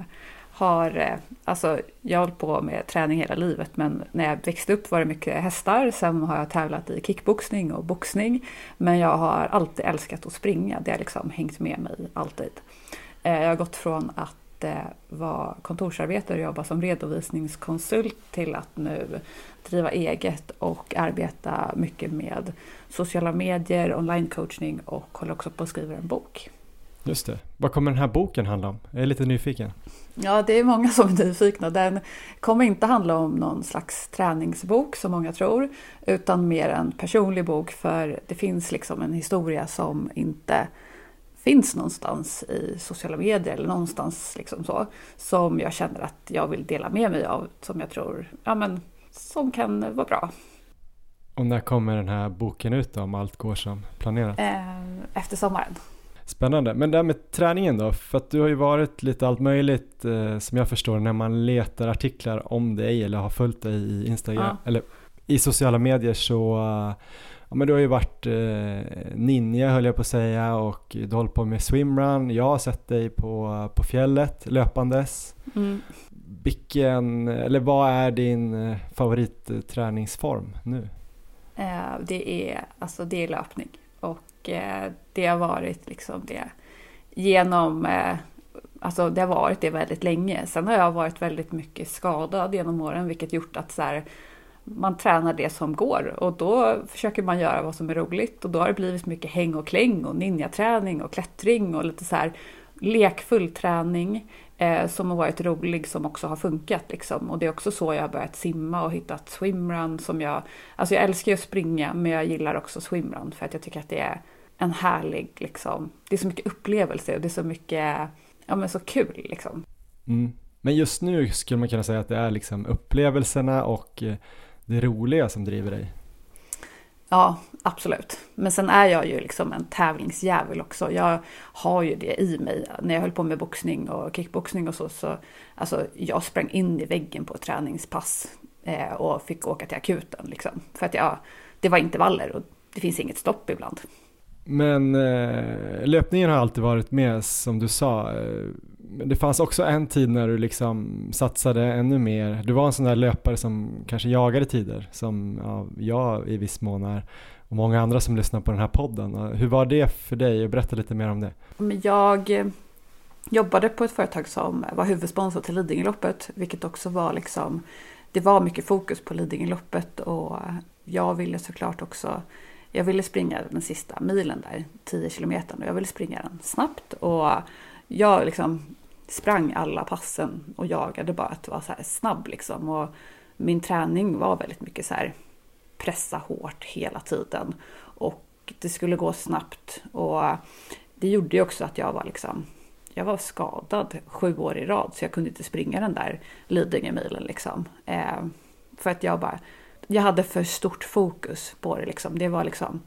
har, eh, alltså jag har hållit på med träning hela livet men när jag växte upp var det mycket hästar, sen har jag tävlat i kickboxning och boxning. Men jag har alltid älskat att springa, det har liksom hängt med mig alltid. Jag har gått från att vara kontorsarbetare och jobba som redovisningskonsult till att nu driva eget och arbeta mycket med sociala medier, onlinecoachning och håller också på att skriva en bok. Just det. Vad kommer den här boken handla om? Jag är lite nyfiken. Ja, det är många som är nyfikna. Den kommer inte handla om någon slags träningsbok som många tror, utan mer en personlig bok för det finns liksom en historia som inte finns någonstans i sociala medier eller någonstans liksom så, som jag känner att jag vill dela med mig av, som jag tror ja, men, som kan vara bra. Och när kommer den här boken ut då, om allt går som planerat? Eh, efter sommaren. Spännande. Men det här med träningen då? För att du har ju varit lite allt möjligt eh, som jag förstår när man letar artiklar om dig eller har följt dig i Instagram ja. eller i sociala medier så uh, ja, men du har ju varit eh, ninja höll jag på att säga och du har hållit på med swimrun. Jag har sett dig på, på fjället löpandes. Mm. Vilken, eller vad är din eh, favoritträningsform nu? Eh, det, är, alltså det är löpning och eh, det har varit liksom det genom eh, Alltså det har varit det väldigt länge. Sen har jag varit väldigt mycket skadad genom åren vilket gjort att så här, man tränar det som går och då försöker man göra vad som är roligt och då har det blivit mycket häng och kläng och ninjaträning och klättring och lite så här lekfull träning eh, som har varit rolig som också har funkat liksom. Och det är också så jag har börjat simma och hittat swimrun som jag, alltså jag älskar ju att springa men jag gillar också swimrun för att jag tycker att det är en härlig liksom, det är så mycket upplevelse och det är så mycket, ja men så kul liksom. Mm. Men just nu skulle man kunna säga att det är liksom upplevelserna och eh, det roliga som driver dig? Ja, absolut. Men sen är jag ju liksom en tävlingsjävel också. Jag har ju det i mig. När jag höll på med boxning och kickboxning och så, så alltså, jag sprang in i väggen på träningspass eh, och fick åka till akuten. Liksom. För att jag, det var intervaller och det finns inget stopp ibland. Men eh, löpningen har alltid varit med som du sa. Men det fanns också en tid när du liksom satsade ännu mer. Du var en sån där löpare som kanske jagade tider som ja, jag i viss mån är och många andra som lyssnar på den här podden. Hur var det för dig? Berätta lite mer om det. Mm, jag eh, jobbade på ett företag som var huvudsponsor till Lidingöloppet, vilket också var liksom, det var mycket fokus på Lidingöloppet och eh, jag ville såklart också jag ville springa den sista milen där, 10 kilometer, och jag ville springa den snabbt. Och jag liksom sprang alla passen och jagade bara att vara så här snabb liksom. Och min träning var väldigt mycket så här pressa hårt hela tiden. Och det skulle gå snabbt. Och det gjorde ju också att jag var liksom jag var skadad sju år i rad så jag kunde inte springa den där Lidingö-milen liksom. Eh, för att jag bara, jag hade för stort fokus på det liksom. Det var liksom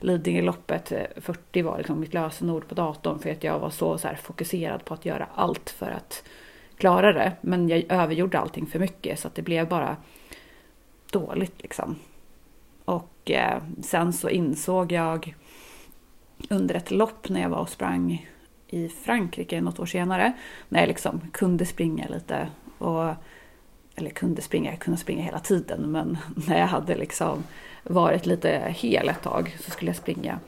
Lidingöloppet eh, 40 var liksom mitt lösenord på datorn för att jag var så, så fokuserad på att göra allt för att klara det. Men jag övergjorde allting för mycket så att det blev bara dåligt liksom. Och eh, sen så insåg jag under ett lopp när jag var och sprang i Frankrike något år senare, när jag liksom kunde springa lite och eller kunde springa, jag kunde springa hela tiden, men när jag hade liksom varit lite hel ett tag så skulle jag springa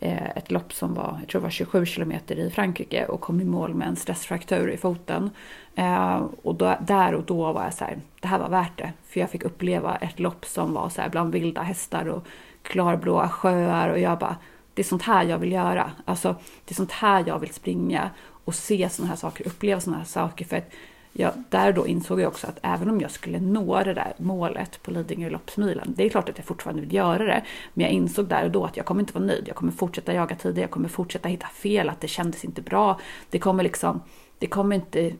eh, ett lopp som var, jag tror det var 27 kilometer i Frankrike och kom i mål med en stressfraktur i foten. Eh, och då, där och då var jag så här, det här var värt det. För jag fick uppleva ett lopp som var så här bland vilda hästar och klarblåa sjöar och jag bara, det är sånt här jag vill göra. Alltså, det är sånt här jag vill springa och se såna här saker, uppleva såna här saker. För att jag, där då insåg jag också att även om jag skulle nå det där målet på Lidingö loppsmilen, det är klart att jag fortfarande vill göra det, men jag insåg där och då att jag kommer inte vara nöjd. Jag kommer fortsätta jaga tider, jag kommer fortsätta hitta fel, att det kändes inte bra. Det kommer liksom, det kommer inte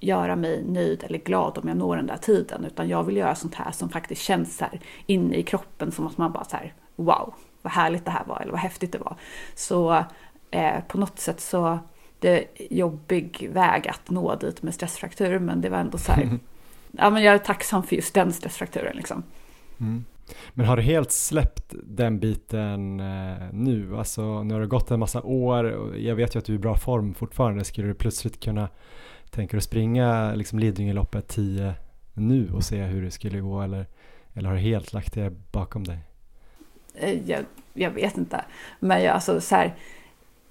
göra mig nöjd eller glad om jag når den där tiden, utan jag vill göra sånt här som faktiskt känns så här inne i kroppen som att man bara så här, wow, vad härligt det här var eller vad häftigt det var. Så eh, på något sätt så jättejobbig väg att nå dit med stressfraktur, men det var ändå så här, ja men jag är tacksam för just den stressfrakturen liksom. Mm. Men har du helt släppt den biten eh, nu? Alltså nu har det gått en massa år och jag vet ju att du är i bra form fortfarande. Skulle du plötsligt kunna tänka dig springa liksom Lidingöloppet 10 nu och se hur det skulle gå eller, eller har du helt lagt det bakom dig? Eh, jag, jag vet inte. Men jag, alltså så här,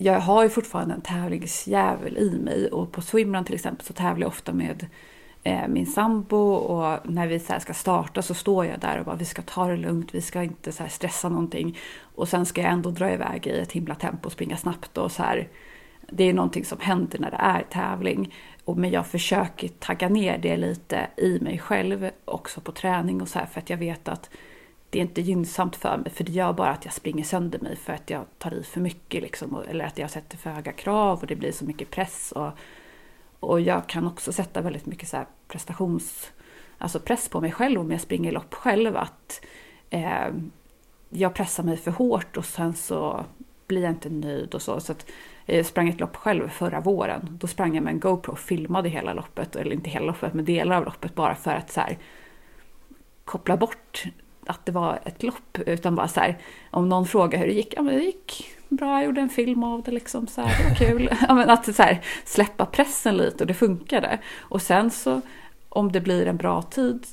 jag har ju fortfarande en tävlingsjävel i mig och på swimrun till exempel så tävlar jag ofta med eh, min sambo och när vi så ska starta så står jag där och bara vi ska ta det lugnt, vi ska inte så stressa någonting och sen ska jag ändå dra iväg i ett himla tempo och springa snabbt och så här. Det är någonting som händer när det är tävling och men jag försöker tagga ner det lite i mig själv också på träning och så här för att jag vet att det är inte gynnsamt för mig för det gör bara att jag springer sönder mig för att jag tar i för mycket liksom, eller att jag sätter för höga krav och det blir så mycket press. Och, och jag kan också sätta väldigt mycket så prestations, alltså press på mig själv om jag springer lopp själv. Att eh, jag pressar mig för hårt och sen så blir jag inte nöjd och så. så att Jag sprang ett lopp själv förra våren. Då sprang jag med en GoPro och filmade hela loppet, eller inte hela loppet, men delar av loppet bara för att så här, koppla bort att det var ett lopp. Utan bara så här, om någon frågar hur det gick, ja men det gick bra, jag gjorde en film av det liksom, så här, det var kul. ja, men att så här, släppa pressen lite och det funkade. Och sen så om det blir en bra tid,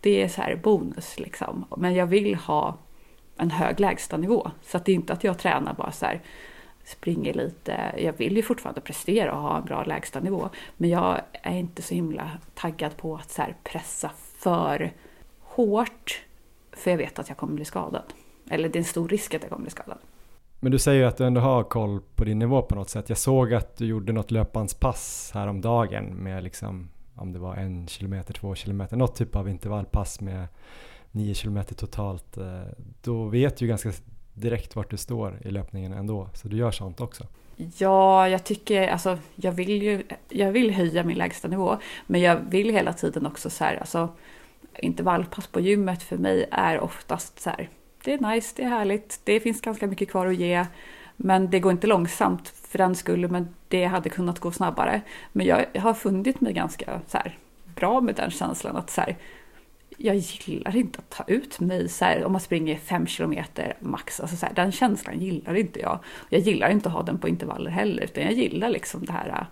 det är så här bonus liksom. Men jag vill ha en hög lägstanivå. Så att det är inte att jag tränar bara så här, springer lite. Jag vill ju fortfarande prestera och ha en bra lägstanivå. Men jag är inte så himla taggad på att så pressa för hårt. För jag vet att jag kommer bli skadad. Eller det är en stor risk att jag kommer bli skadad. Men du säger ju att du ändå har koll på din nivå på något sätt. Jag såg att du gjorde något löpbandspass häromdagen med liksom om det var en kilometer, två kilometer, något typ av intervallpass med nio kilometer totalt. Eh, då vet du ganska direkt vart du står i löpningen ändå, så du gör sånt också. Ja, jag tycker, alltså jag vill ju, jag vill höja min lägsta nivå, men jag vill hela tiden också så här, alltså intervallpass på gymmet för mig är oftast så här, det är nice, det är härligt, det finns ganska mycket kvar att ge, men det går inte långsamt för den skull, men det hade kunnat gå snabbare. Men jag har funnit mig ganska så här, bra med den känslan att så här, jag gillar inte att ta ut mig så här, om man springer fem kilometer max. Alltså så här, den känslan gillar inte jag. Jag gillar inte att ha den på intervaller heller, utan jag gillar liksom det här äh,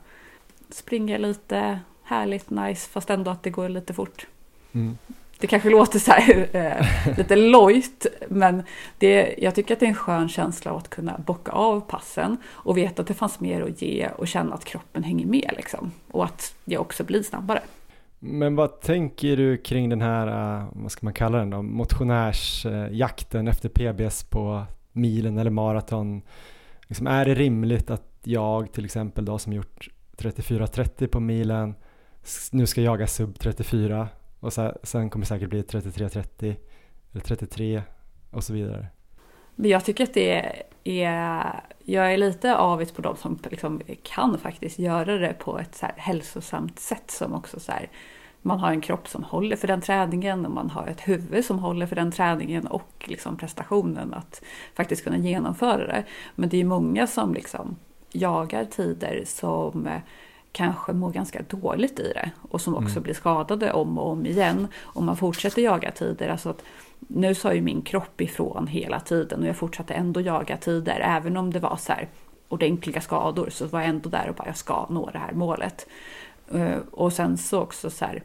springa lite härligt, nice, fast ändå att det går lite fort. Mm. Det kanske låter så här, äh, lite lojt, men det, jag tycker att det är en skön känsla att kunna bocka av passen och veta att det fanns mer att ge och känna att kroppen hänger med liksom. Och att jag också blir snabbare. Men vad tänker du kring den här, uh, vad ska man kalla den då, motionärsjakten efter PBS på milen eller maraton? Liksom, är det rimligt att jag till exempel då som gjort 34.30 på milen nu ska jaga sub 34 och så, sen kommer det säkert bli 33-30, eller 33 och så vidare? Men jag tycker att det är, jag är lite avigt på de som liksom kan faktiskt göra det på ett så här hälsosamt sätt som också så här, man har en kropp som håller för den träningen och man har ett huvud som håller för den träningen och liksom prestationen att faktiskt kunna genomföra det. Men det är många som liksom jagar tider som kanske mår ganska dåligt i det och som också mm. blir skadade om och om igen om man fortsätter jaga tider. Alltså att nu sa ju min kropp ifrån hela tiden och jag fortsatte ändå jaga tider även om det var så här ordentliga skador så var jag ändå där och bara jag ska nå det här målet. Eh, och sen så också så här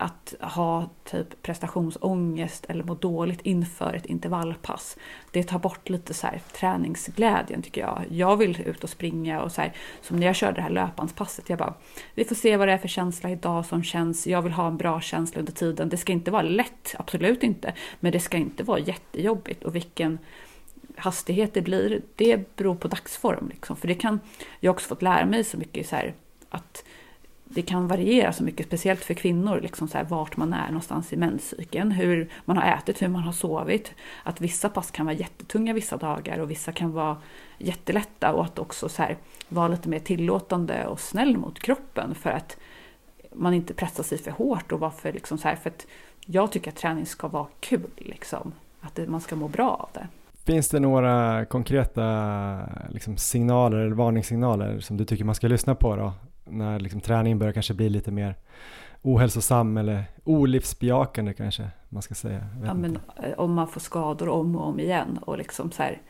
att ha typ prestationsångest eller må dåligt inför ett intervallpass. Det tar bort lite så här träningsglädjen tycker jag. Jag vill ut och springa och så här, som när jag körde det här löpbandspasset. Jag bara, vi får se vad det är för känsla idag som känns. Jag vill ha en bra känsla under tiden. Det ska inte vara lätt, absolut inte. Men det ska inte vara jättejobbigt och vilken hastighet det blir, det beror på dagsform. Liksom. För det kan, jag har också fått lära mig så mycket så här, att det kan variera så mycket, speciellt för kvinnor, liksom så här, vart man är någonstans i menscykeln, hur man har ätit, hur man har sovit. Att vissa pass kan vara jättetunga vissa dagar och vissa kan vara jättelätta och att också så här, vara lite mer tillåtande och snäll mot kroppen för att man inte pressar sig för hårt och varför liksom så här, för att jag tycker att träning ska vara kul liksom, att det, man ska må bra av det. Finns det några konkreta liksom, signaler eller varningssignaler som du tycker man ska lyssna på då? När liksom träningen börjar kanske bli lite mer ohälsosam eller olivsbejakande kanske man ska säga. Ja, men eh, om man får skador om och om igen och liksom så här,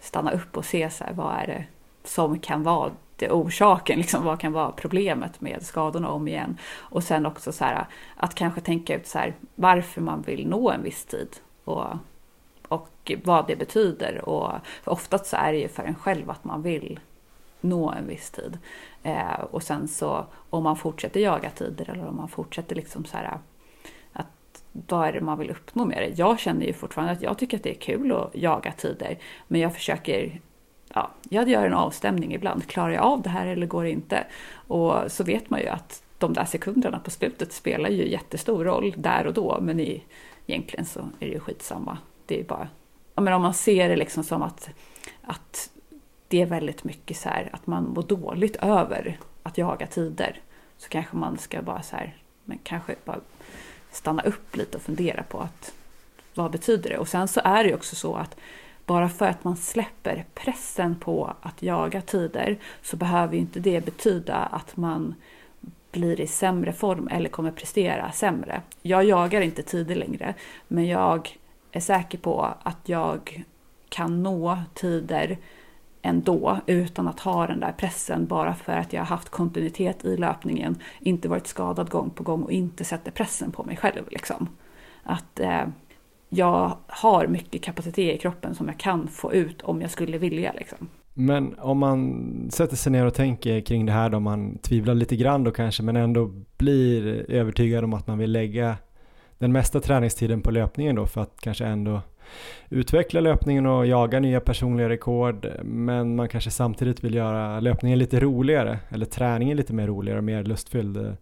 stanna upp och se så här, vad är det som kan vara det orsaken, liksom, vad kan vara problemet med skadorna om igen. Och sen också så här, att kanske tänka ut så här, varför man vill nå en viss tid och, och vad det betyder. Och oftast så är det ju för en själv att man vill nå en viss tid. Eh, och sen så om man fortsätter jaga tider eller om man fortsätter liksom så här att vad är det man vill uppnå med det? Jag känner ju fortfarande att jag tycker att det är kul att jaga tider men jag försöker Ja, jag gör en avstämning ibland. Klarar jag av det här eller går det inte? Och så vet man ju att de där sekunderna på slutet spelar ju jättestor roll där och då men i, egentligen så är det ju skitsamma. Det är bara, ja, men om man ser det liksom som att, att det är väldigt mycket så här att man mår dåligt över att jaga tider. Så kanske man ska bara så här, men kanske bara stanna upp lite och fundera på att vad betyder det? Och sen så är det ju också så att bara för att man släpper pressen på att jaga tider så behöver ju inte det betyda att man blir i sämre form eller kommer prestera sämre. Jag jagar inte tider längre, men jag är säker på att jag kan nå tider ändå utan att ha den där pressen bara för att jag har haft kontinuitet i löpningen, inte varit skadad gång på gång och inte sätter pressen på mig själv. Liksom. Att eh, jag har mycket kapacitet i kroppen som jag kan få ut om jag skulle vilja. Liksom. Men om man sätter sig ner och tänker kring det här då, man tvivlar lite grann då kanske, men ändå blir övertygad om att man vill lägga den mesta träningstiden på löpningen då för att kanske ändå utveckla löpningen och jaga nya personliga rekord men man kanske samtidigt vill göra löpningen lite roligare eller träningen lite mer roligare och mer lustfylld. Eh,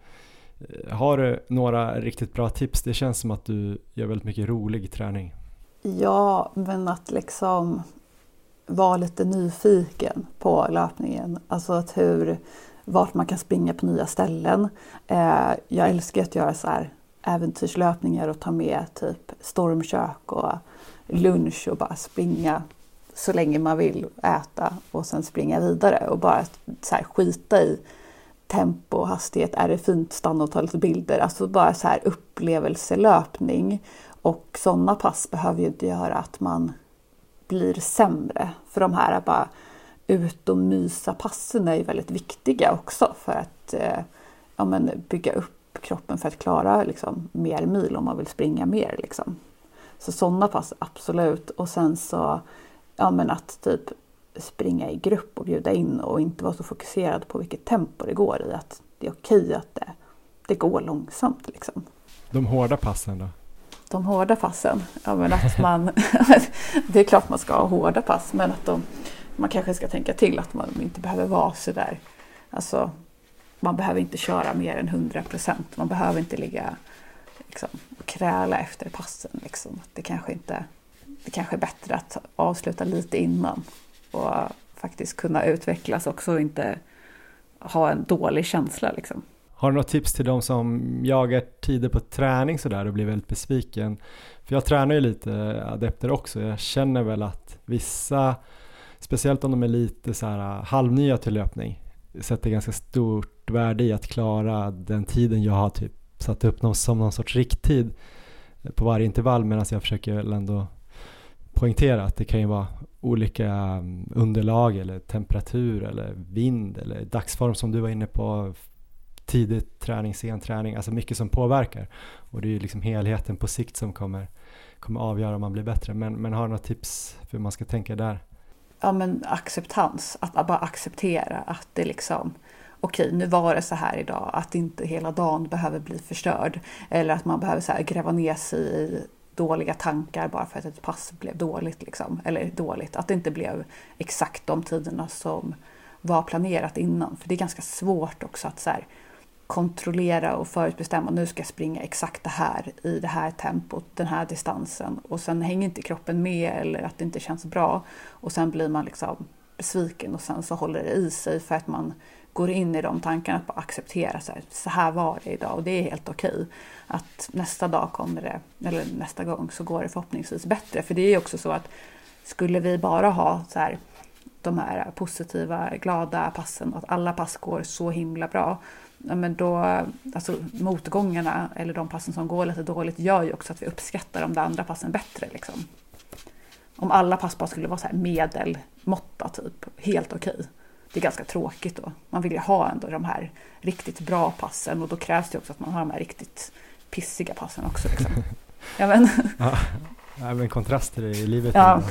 har du några riktigt bra tips? Det känns som att du gör väldigt mycket rolig träning. Ja, men att liksom vara lite nyfiken på löpningen. Alltså att hur, vart man kan springa på nya ställen. Eh, jag älskar att göra så här äventyrslöpningar och ta med typ stormkök och lunch och bara springa så länge man vill äta och sen springa vidare och bara så här skita i tempo, och hastighet, är det fint, stanna och ta lite bilder. Alltså bara så här upplevelselöpning. Och sådana pass behöver ju inte göra att man blir sämre. För de här bara ut och mysa passen är ju väldigt viktiga också för att eh, ja, men bygga upp kroppen för att klara liksom, mer mil om man vill springa mer. Liksom. Så sådana pass, absolut. Och sen så, ja men att typ springa i grupp och bjuda in och inte vara så fokuserad på vilket tempo det går i. Att det är okej att det, det går långsamt liksom. De hårda passen då? De hårda passen? Ja men att man, det är klart man ska ha hårda pass men att de, man kanske ska tänka till att man inte behöver vara så där. Alltså, man behöver inte köra mer än 100 procent. Man behöver inte ligga liksom, kräla efter passen. Liksom. Det, kanske inte, det kanske är bättre att avsluta lite innan och faktiskt kunna utvecklas också och inte ha en dålig känsla. Liksom. Har du något tips till de som jagar tider på träning sådär och blir väldigt besviken? För jag tränar ju lite adepter också. Jag känner väl att vissa, speciellt om de är lite så här halvnya till löpning, sätter ganska stort värde i att klara den tiden jag har typ satt upp någon, som någon sorts rikttid på varje intervall medan jag försöker ändå poängtera att det kan ju vara olika mm, underlag eller temperatur eller vind eller dagsform som du var inne på tidig träning, sen träning, alltså mycket som påverkar och det är ju liksom helheten på sikt som kommer, kommer avgöra om man blir bättre men, men har du några tips för hur man ska tänka där? Ja men acceptans, att bara acceptera att det liksom okej, nu var det så här idag, att inte hela dagen behöver bli förstörd. Eller att man behöver så gräva ner sig i dåliga tankar bara för att ett pass blev dåligt. Liksom. Eller dåligt, att det inte blev exakt de tiderna som var planerat innan. För det är ganska svårt också att så här, kontrollera och förutbestämma. Nu ska jag springa exakt det här i det här tempot, den här distansen. Och sen hänger inte kroppen med eller att det inte känns bra. Och sen blir man liksom besviken och sen så håller det i sig för att man går in i de tankarna, att bara acceptera så här, så här var det idag och det är helt okej. Att nästa dag kommer det, eller nästa gång så går det förhoppningsvis bättre. För det är ju också så att skulle vi bara ha så här, de här positiva, glada passen, och att alla pass går så himla bra, ja, men då, alltså motgångarna eller de passen som går lite dåligt gör ju också att vi uppskattar de där andra passen bättre. Liksom. Om alla pass bara skulle vara så här medelmåtta, typ, helt okej det är ganska tråkigt då. Man vill ju ha ändå de här riktigt bra passen och då krävs det också att man har de här riktigt pissiga passen också. Liksom. ja, men. ja, även kontraster i livet. Ja.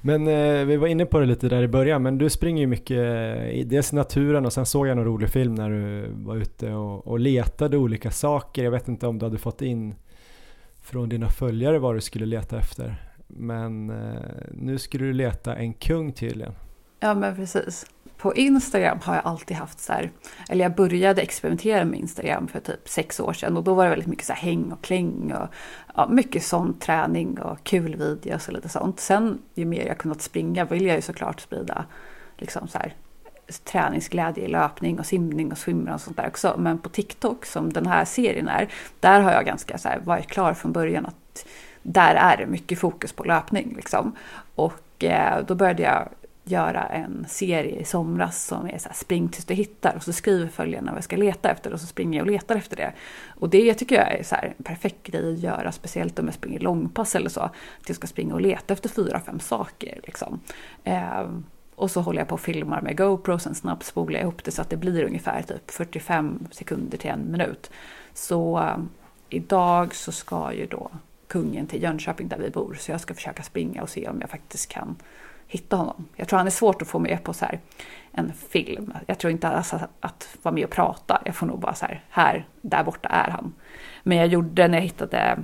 Men eh, vi var inne på det lite där i början, men du springer ju mycket i dels i naturen och sen såg jag en rolig film när du var ute och, och letade olika saker. Jag vet inte om du hade fått in från dina följare vad du skulle leta efter. Men eh, nu skulle du leta en kung tydligen. Ja men precis på Instagram har jag alltid haft så här, eller jag började experimentera med Instagram för typ sex år sedan och då var det väldigt mycket så här häng och kläng och ja, mycket sån träning och kul videos och lite sånt. Sen ju mer jag kunnat springa vill jag ju såklart sprida liksom så här, träningsglädje i löpning och simning och swimrun och sånt där också. Men på TikTok som den här serien är, där har jag ganska så här, varit klar från början att där är det mycket fokus på löpning liksom. Och Och eh, då började jag göra en serie i somras som är så här, spring tills du hittar och så skriver följarna vad jag ska leta efter och så springer jag och letar efter det. Och det tycker jag är så här, en perfekt grej att göra, speciellt om jag springer långpass eller så. Att jag ska springa och leta efter fyra, fem saker. Liksom. Eh, och så håller jag på och filmar med GoPro, sen snabbspolar jag ihop det så att det blir ungefär typ 45 sekunder till en minut. Så eh, idag så ska ju då kungen till Jönköping där vi bor, så jag ska försöka springa och se om jag faktiskt kan hitta honom. Jag tror han är svårt att få med på så här en film. Jag tror inte att att vara med och prata. Jag får nog bara så här, här, där borta är han. Men jag gjorde när jag hittade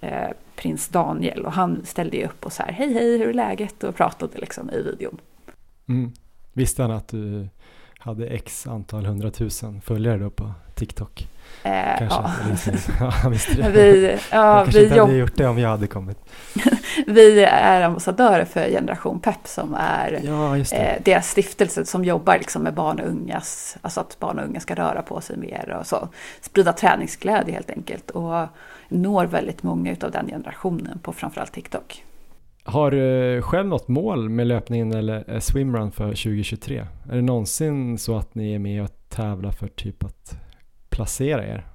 eh, prins Daniel och han ställde ju upp och så här, hej hej, hur är läget? Och pratade liksom i videon. Mm. Visste han att du hade x antal hundratusen följare då på TikTok? Eh, Kanske. ja. ja, han visste det. Vi, ja, jag kanske vi, inte hade gjort det om jag hade kommit. vi är ambassadörer för Generation Pep som är Ja, eh, deras stiftelse som jobbar liksom med barn och ungas, alltså att barn och unga ska röra på sig mer och så. Sprida träningsglädje helt enkelt och når väldigt många av den generationen på framförallt TikTok. Har du själv något mål med löpningen eller eh, swimrun för 2023? Är det någonsin så att ni är med och tävlar för typ att placera er?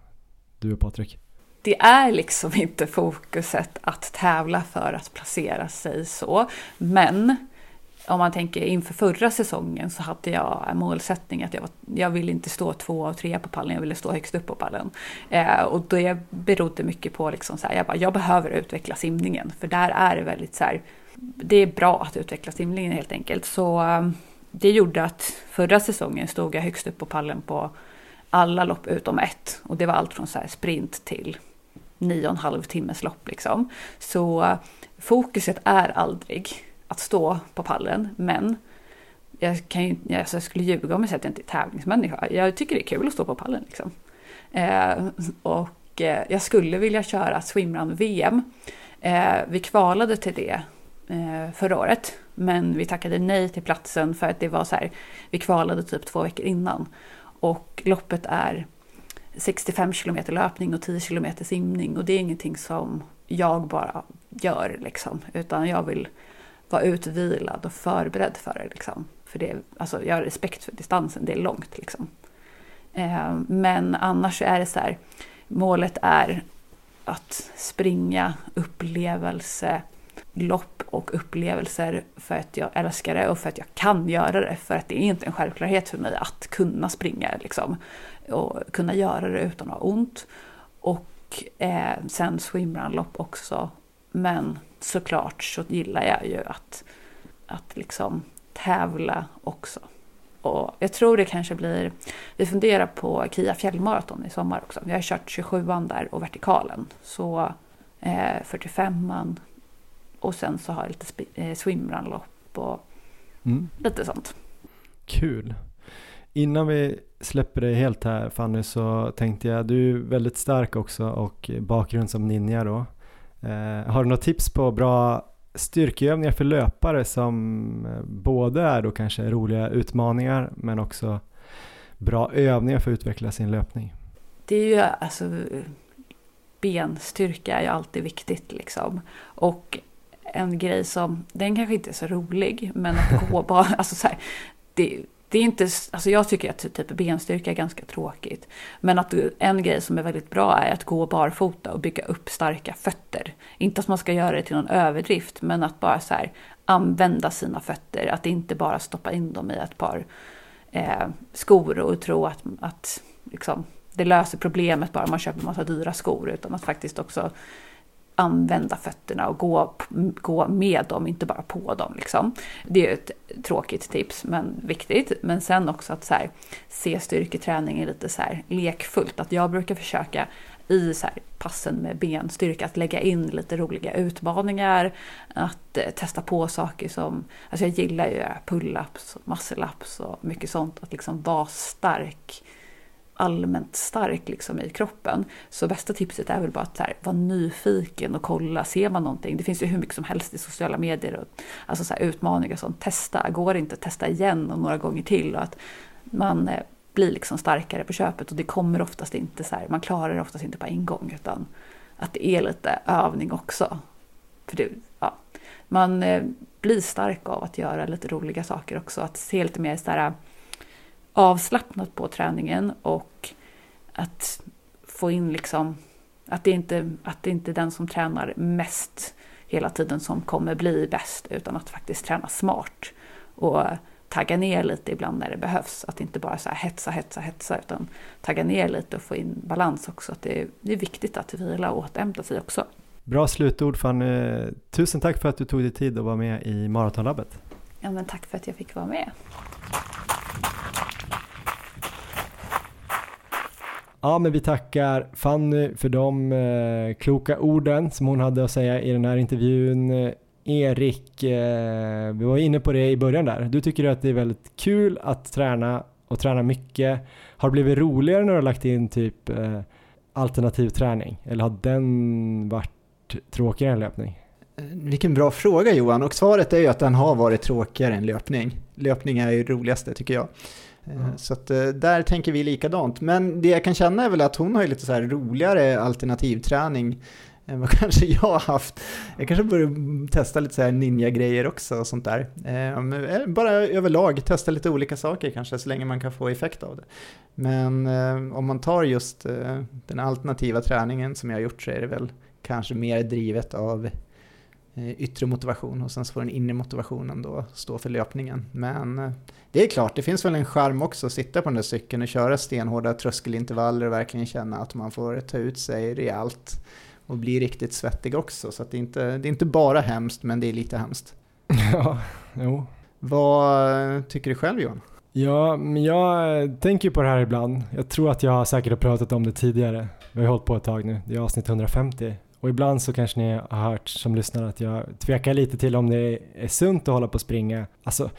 Du och Patrik? det är liksom inte fokuset att tävla för att placera sig så. Men om man tänker inför förra säsongen så hade jag en målsättning att jag, var, jag ville inte stå två och tre på pallen, jag ville stå högst upp på pallen. Eh, och det berodde mycket på liksom så här, jag, bara, jag behöver utveckla simningen för där är det väldigt så här, det är bra att utveckla simningen helt enkelt. Så eh, det gjorde att förra säsongen stod jag högst upp på pallen på alla lopp utom ett. Och det var allt från så sprint till nio och en halv timmes lopp liksom. Så fokuset är aldrig att stå på pallen, men jag, kan ju, alltså jag skulle ljuga om jag säger att jag inte är tävlingsmänniska. Jag tycker det är kul att stå på pallen liksom. Eh, och eh, jag skulle vilja köra swimrun-VM. Eh, vi kvalade till det eh, förra året, men vi tackade nej till platsen för att det var så här, vi kvalade typ två veckor innan. Och loppet är 65 kilometer löpning och 10 kilometer simning och det är ingenting som jag bara gör liksom, utan jag vill vara utvilad och förberedd för det liksom. För det, alltså jag har respekt för distansen, det är långt liksom. Eh, men annars är det så här, målet är att springa upplevelse, lopp och upplevelser för att jag älskar det och för att jag kan göra det. För att det är inte en självklarhet för mig att kunna springa liksom, och kunna göra det utan att ha ont. Och eh, sen swimrunlopp också. Men såklart så gillar jag ju att, att liksom tävla också. Och jag tror det kanske blir, vi funderar på Kia fjällmaraton i sommar också. Vi har kört 27an där och vertikalen. Så eh, 45an och sen så har jag lite eh, swimrunlopp och mm. lite sånt. Kul. Innan vi släpper dig helt här Fanny så tänkte jag, du är väldigt stark också och bakgrund som ninja då. Eh, har du några tips på bra styrkeövningar för löpare som eh, både är då kanske roliga utmaningar men också bra övningar för att utveckla sin löpning? Det är ju alltså benstyrka är ju alltid viktigt liksom. Och en grej som, den kanske inte är så rolig, men att gå bara, alltså så här, det, det är inte, alltså jag tycker att typ benstyrka är ganska tråkigt. Men att en grej som är väldigt bra är att gå barfota och bygga upp starka fötter. Inte att man ska göra det till någon överdrift, men att bara så här, använda sina fötter. Att inte bara stoppa in dem i ett par eh, skor och tro att, att liksom, det löser problemet bara man köper en massa dyra skor. Utan att faktiskt också använda fötterna och gå, gå med dem, inte bara på dem. Liksom. Det är ett tråkigt tips, men viktigt. Men sen också att så här, se styrketräning lite så här, lekfullt. Att jag brukar försöka i så här, passen med benstyrka att lägga in lite roliga utmaningar. Att eh, testa på saker som, alltså jag gillar ju pull-ups, muscle-ups och mycket sånt. Att liksom vara stark allmänt stark liksom i kroppen. Så bästa tipset är väl bara att här, vara nyfiken och kolla, ser man någonting? Det finns ju hur mycket som helst i sociala medier, och, alltså så här, utmaningar och sånt. Testa, går det inte, testa igen och några gånger till. Och att man eh, blir liksom starkare på köpet och det kommer oftast inte så här, man klarar det oftast inte på en gång utan att det är lite övning också. För det, ja, man, eh, blir stark av att göra lite roliga saker också. Att se lite mer så här avslappnat på träningen och att få in liksom att det inte att det inte är den som tränar mest hela tiden som kommer bli bäst utan att faktiskt träna smart och tagga ner lite ibland när det behövs. Att inte bara så här hetsa, hetsa, hetsa utan tagga ner lite och få in balans också. Att det, är, det är viktigt att vila och återhämta sig också. Bra slutord Fanny. Tusen tack för att du tog dig tid att vara med i Maratonlabbet. Ja, men tack för att jag fick vara med. Ja, men vi tackar Fanny för de eh, kloka orden som hon hade att säga i den här intervjun. Erik, eh, vi var inne på det i början där. Du tycker att det är väldigt kul att träna och träna mycket. Har det blivit roligare när du har lagt in typ eh, alternativ träning? Eller har den varit tråkigare än löpning? Eh, vilken bra fråga Johan, och svaret är ju att den har varit tråkigare än löpning. Löpning är ju det roligaste tycker jag. Mm. Så att, eh, där tänker vi likadant. Men det jag kan känna är väl att hon har lite så här roligare alternativträning än vad kanske jag har haft. Jag kanske börjar testa lite så här ninja-grejer också och sånt där. Eh, bara överlag testa lite olika saker kanske så länge man kan få effekt av det. Men om man tar just den alternativa träningen som jag har gjort så är det väl kanske mer drivet av yttre motivation och sen så får den inre motivationen då stå för löpningen. Men det är klart, det finns väl en charm också att sitta på den där cykeln och köra stenhårda tröskelintervaller och verkligen känna att man får ta ut sig rejält och bli riktigt svettig också. Så det, är inte, det är inte bara hemskt, men det är lite hemskt. Ja, jo. Vad tycker du själv Johan? Ja, men jag tänker på det här ibland. Jag tror att jag säkert har pratat om det tidigare. Vi har hållit på ett tag nu, det är avsnitt 150. Och ibland så kanske ni har hört som lyssnar att jag tvekar lite till om det är sunt att hålla på och springa. Alltså,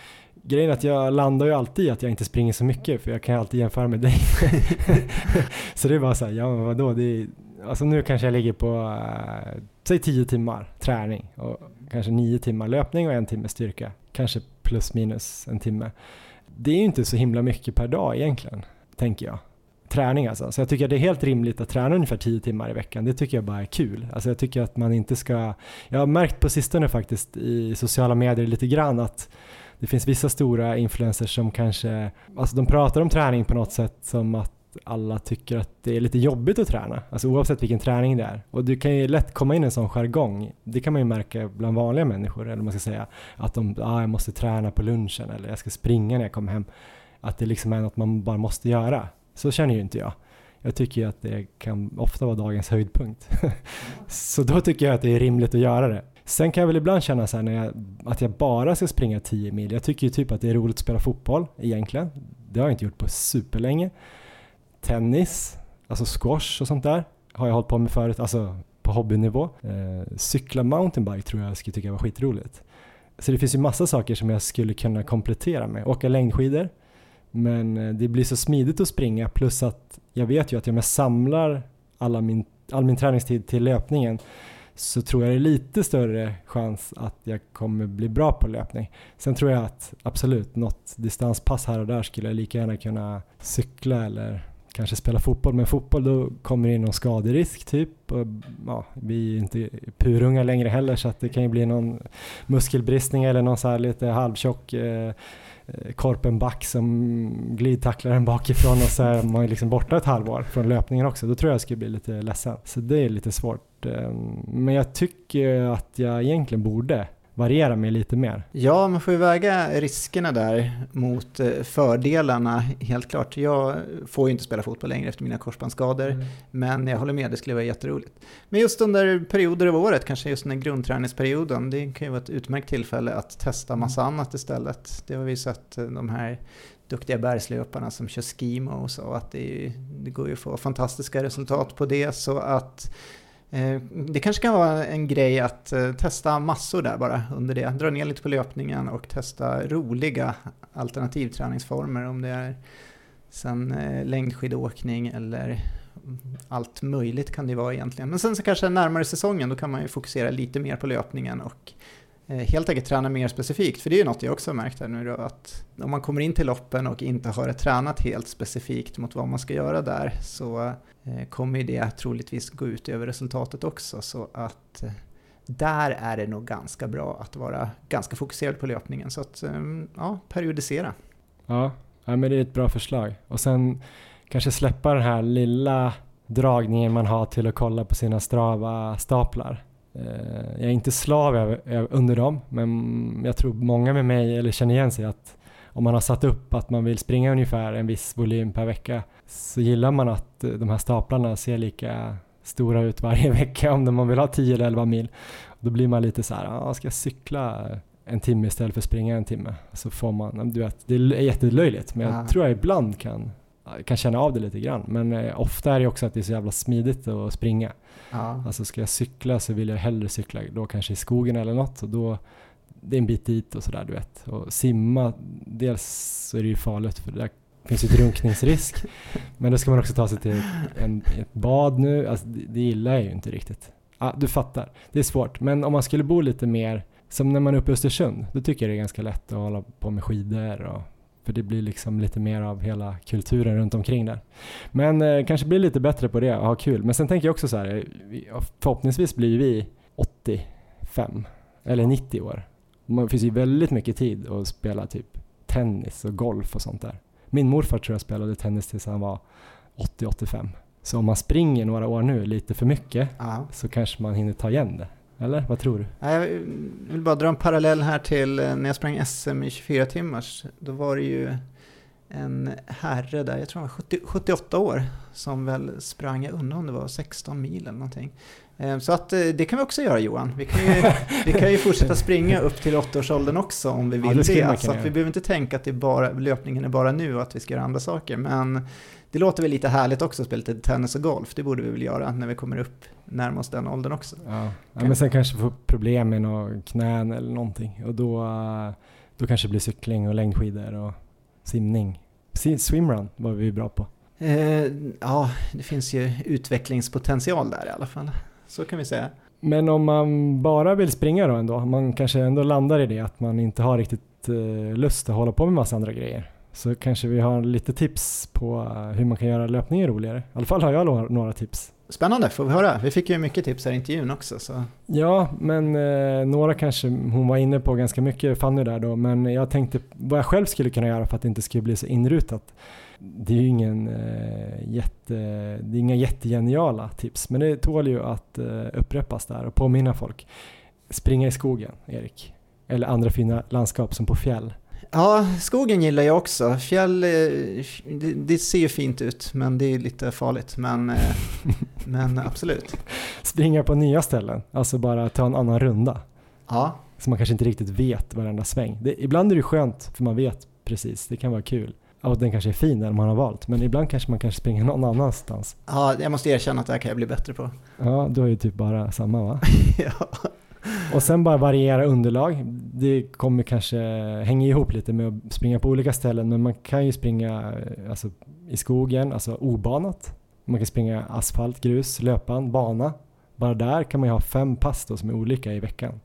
grejen är att jag landar ju alltid i att jag inte springer så mycket för jag kan ju alltid jämföra med dig. så det är bara så här, ja men vadå, det är, alltså nu kanske jag ligger på, äh, säg 10 timmar träning och kanske 9 timmar löpning och en timme styrka. Kanske plus minus en timme. Det är ju inte så himla mycket per dag egentligen, tänker jag. Träning alltså. Så jag tycker att det är helt rimligt att träna ungefär 10 timmar i veckan. Det tycker jag bara är kul. Alltså jag tycker att man inte ska, jag har märkt på sistone faktiskt i sociala medier lite grann att det finns vissa stora influencers som kanske, alltså de pratar om träning på något sätt som att alla tycker att det är lite jobbigt att träna, alltså oavsett vilken träning det är. Och du kan ju lätt komma in i en sån jargong, det kan man ju märka bland vanliga människor, eller man ska säga, att de, ah, jag måste träna på lunchen eller jag ska springa när jag kommer hem. Att det liksom är något man bara måste göra. Så känner ju inte jag. Jag tycker ju att det kan ofta vara dagens höjdpunkt. så då tycker jag att det är rimligt att göra det. Sen kan jag väl ibland känna så när jag, att jag bara ska springa 10 mil. Jag tycker ju typ att det är roligt att spela fotboll egentligen. Det har jag inte gjort på superlänge. Tennis, alltså squash och sånt där har jag hållit på med förut, alltså på hobbynivå. Eh, cykla mountainbike tror jag skulle tycka var skitroligt. Så det finns ju massa saker som jag skulle kunna komplettera med. Åka längdskidor, men eh, det blir så smidigt att springa plus att jag vet ju att om jag samlar alla min, all min träningstid till löpningen så tror jag det är lite större chans att jag kommer bli bra på löpning. Sen tror jag att absolut, något distanspass här och där skulle jag lika gärna kunna cykla eller kanske spela fotboll. Men fotboll då kommer det in någon skaderisk typ. Och, ja, vi är ju inte purunga längre heller så att det kan ju bli någon muskelbristning eller någon så här lite halvtjock eh, Eh, korpen back som glidtacklar en bakifrån och så är man liksom borta ett halvår från löpningen också. Då tror jag jag skulle bli lite ledsen. Så det är lite svårt. Eh, men jag tycker att jag egentligen borde variera mig lite mer. Ja, man får ju väga riskerna där mot eh, fördelarna, helt klart. Jag får ju inte spela fotboll längre efter mina korsbandsskador, mm. men jag håller med, det skulle vara jätteroligt. Men just under perioder av året, kanske just den här grundträningsperioden, det kan ju vara ett utmärkt tillfälle att testa massa mm. annat istället. Det har vi sett eh, de här duktiga bergslöparna som kör skimo och så, att det, det går ju att få fantastiska resultat på det, så att Eh, det kanske kan vara en grej att eh, testa massor där bara under det. Dra ner lite på löpningen och testa roliga alternativträningsformer om det är sen eh, längdskidåkning eller allt möjligt kan det vara egentligen. Men sen så kanske närmare säsongen då kan man ju fokusera lite mer på löpningen och Eh, helt enkelt träna mer specifikt. För det är ju något jag också har märkt här nu då att om man kommer in till loppen och inte har tränat helt specifikt mot vad man ska göra där så eh, kommer ju det troligtvis gå ut över resultatet också. Så att eh, där är det nog ganska bra att vara ganska fokuserad på löpningen. Så att, ja, periodisera. Ja men det är ett bra förslag. Och sen kanske släppa den här lilla dragningen man har till att kolla på sina Strava-staplar. Eh, jag är inte slav under dem, men jag tror många med mig eller känner igen sig att om man har satt upp att man vill springa ungefär en viss volym per vecka så gillar man att de här staplarna ser lika stora ut varje vecka om man vill ha 10 eller 11 mil. Då blir man lite så här, ah, ska jag cykla en timme istället för springa en timme? Så får man, du vet, det är jättelöjligt men jag ja. tror jag ibland kan, kan känna av det lite grann. Men eh, ofta är det också att det är så jävla smidigt att springa. Ja. Alltså ska jag cykla så vill jag hellre cykla då kanske i skogen eller något och då det är en bit dit och sådär du vet. Och simma, dels så är det ju farligt för där finns ju drunkningsrisk. men då ska man också ta sig till en, ett bad nu, alltså det, det gillar jag ju inte riktigt. Ah, du fattar. Det är svårt. Men om man skulle bo lite mer, som när man är uppe i Östersund, då tycker jag det är ganska lätt att hålla på med skidor och för det blir liksom lite mer av hela kulturen runt omkring där. Men eh, kanske blir lite bättre på det och ha kul. Men sen tänker jag också så här, förhoppningsvis blir vi 85 eller 90 år. Det finns ju väldigt mycket tid att spela typ tennis och golf och sånt där. Min morfar tror jag spelade tennis tills han var 80-85. Så om man springer några år nu lite för mycket Aha. så kanske man hinner ta igen det. Eller vad tror du? Jag vill bara dra en parallell här till eh, när jag sprang SM i 24 timmars. Då var det ju en herre där, jag tror han var 70, 78 år, som väl sprang, jag undrar om det var 16 mil eller någonting. Eh, så att eh, det kan vi också göra Johan. Vi kan ju, vi kan ju fortsätta springa upp till åttaårsåldern också om vi vill ja, det. det. Så att vi behöver inte tänka att det bara, löpningen är bara nu och att vi ska göra andra saker. Men det låter väl lite härligt också att spela lite tennis och golf. Det borde vi väl göra när vi kommer upp närmare oss den åldern också. Ja, ja men sen kanske få problem med några knän eller någonting. Och då, då kanske det blir cykling och längdskidor och simning. Swimrun var vi bra på. Eh, ja, det finns ju utvecklingspotential där i alla fall. Så kan vi säga. Men om man bara vill springa då ändå, man kanske ändå landar i det att man inte har riktigt eh, lust att hålla på med massa andra grejer. Så kanske vi har lite tips på hur man kan göra löpningen roligare. I alla fall har jag några tips. Spännande, får vi höra. Vi fick ju mycket tips här i intervjun också. Så. Ja, men eh, några kanske hon var inne på ganska mycket, Fanny där då, men jag tänkte vad jag själv skulle kunna göra för att det inte skulle bli så inrutat. Det är ju ingen, eh, jätte, det är inga jättegeniala tips, men det tål ju att eh, upprepas där och påminna folk. Springa i skogen, Erik. Eller andra fina landskap som på fjäll. Ja, skogen gillar jag också. Fjäll, eh, det, det ser ju fint ut, men det är lite farligt. Men, eh, men absolut. Springa på nya ställen, alltså bara ta en annan runda. Ja. Så man kanske inte riktigt vet varenda sväng. Det, ibland är det skönt, för man vet precis, det kan vara kul. Och den kanske är fin den man har valt, men ibland kanske man kanske springer någon annanstans. Ja, jag måste erkänna att det här kan jag bli bättre på. Ja, du har ju typ bara samma va? ja. Och sen bara variera underlag. Det kommer kanske hänga ihop lite med att springa på olika ställen, men man kan ju springa alltså, i skogen, alltså obanat. Man kan springa asfalt, grus, löpan, bana. Bara där kan man ju ha fem pass då som är olika i veckan.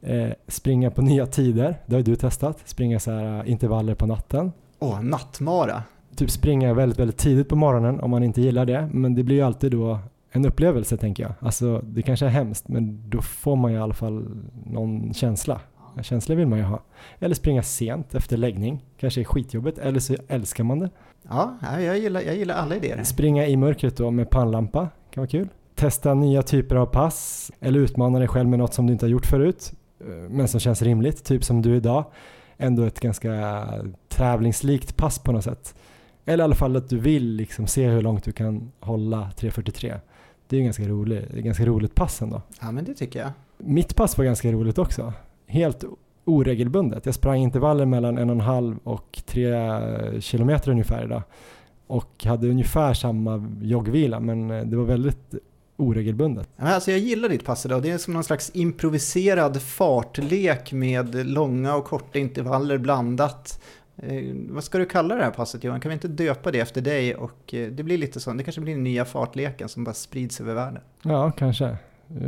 Eh, springa på nya tider, det har ju du testat. Springa så här eh, intervaller på natten. Åh, oh, nattmara. Typ springa väldigt, väldigt tidigt på morgonen om man inte gillar det. Men det blir ju alltid då en upplevelse tänker jag. Alltså det kanske är hemskt men då får man ju i alla fall någon känsla. En känsla vill man ju ha. Eller springa sent efter läggning. Kanske är skitjobbigt eller så älskar man det. Ja, jag gillar, jag gillar alla idéer. Springa i mörkret då med pannlampa kan vara kul. Testa nya typer av pass eller utmana dig själv med något som du inte har gjort förut eh, men som känns rimligt, typ som du idag. Ändå ett ganska tävlingslikt pass på något sätt. Eller i alla fall att du vill liksom se hur långt du kan hålla 3.43. Det är ju ganska, rolig, ganska roligt pass ändå. Ja men det tycker jag. Mitt pass var ganska roligt också. Helt oregelbundet. Jag sprang intervaller mellan en och en halv och tre kilometer ungefär idag. Och hade ungefär samma joggvila men det var väldigt oregelbundet. Alltså jag gillar ditt pass idag. Det är som någon slags improviserad fartlek med långa och korta intervaller blandat. Eh, vad ska du kalla det här passet Johan? Kan vi inte döpa det efter dig? Och eh, det blir lite så, det kanske blir den nya fartleken som bara sprids över världen. Ja, kanske. Eh,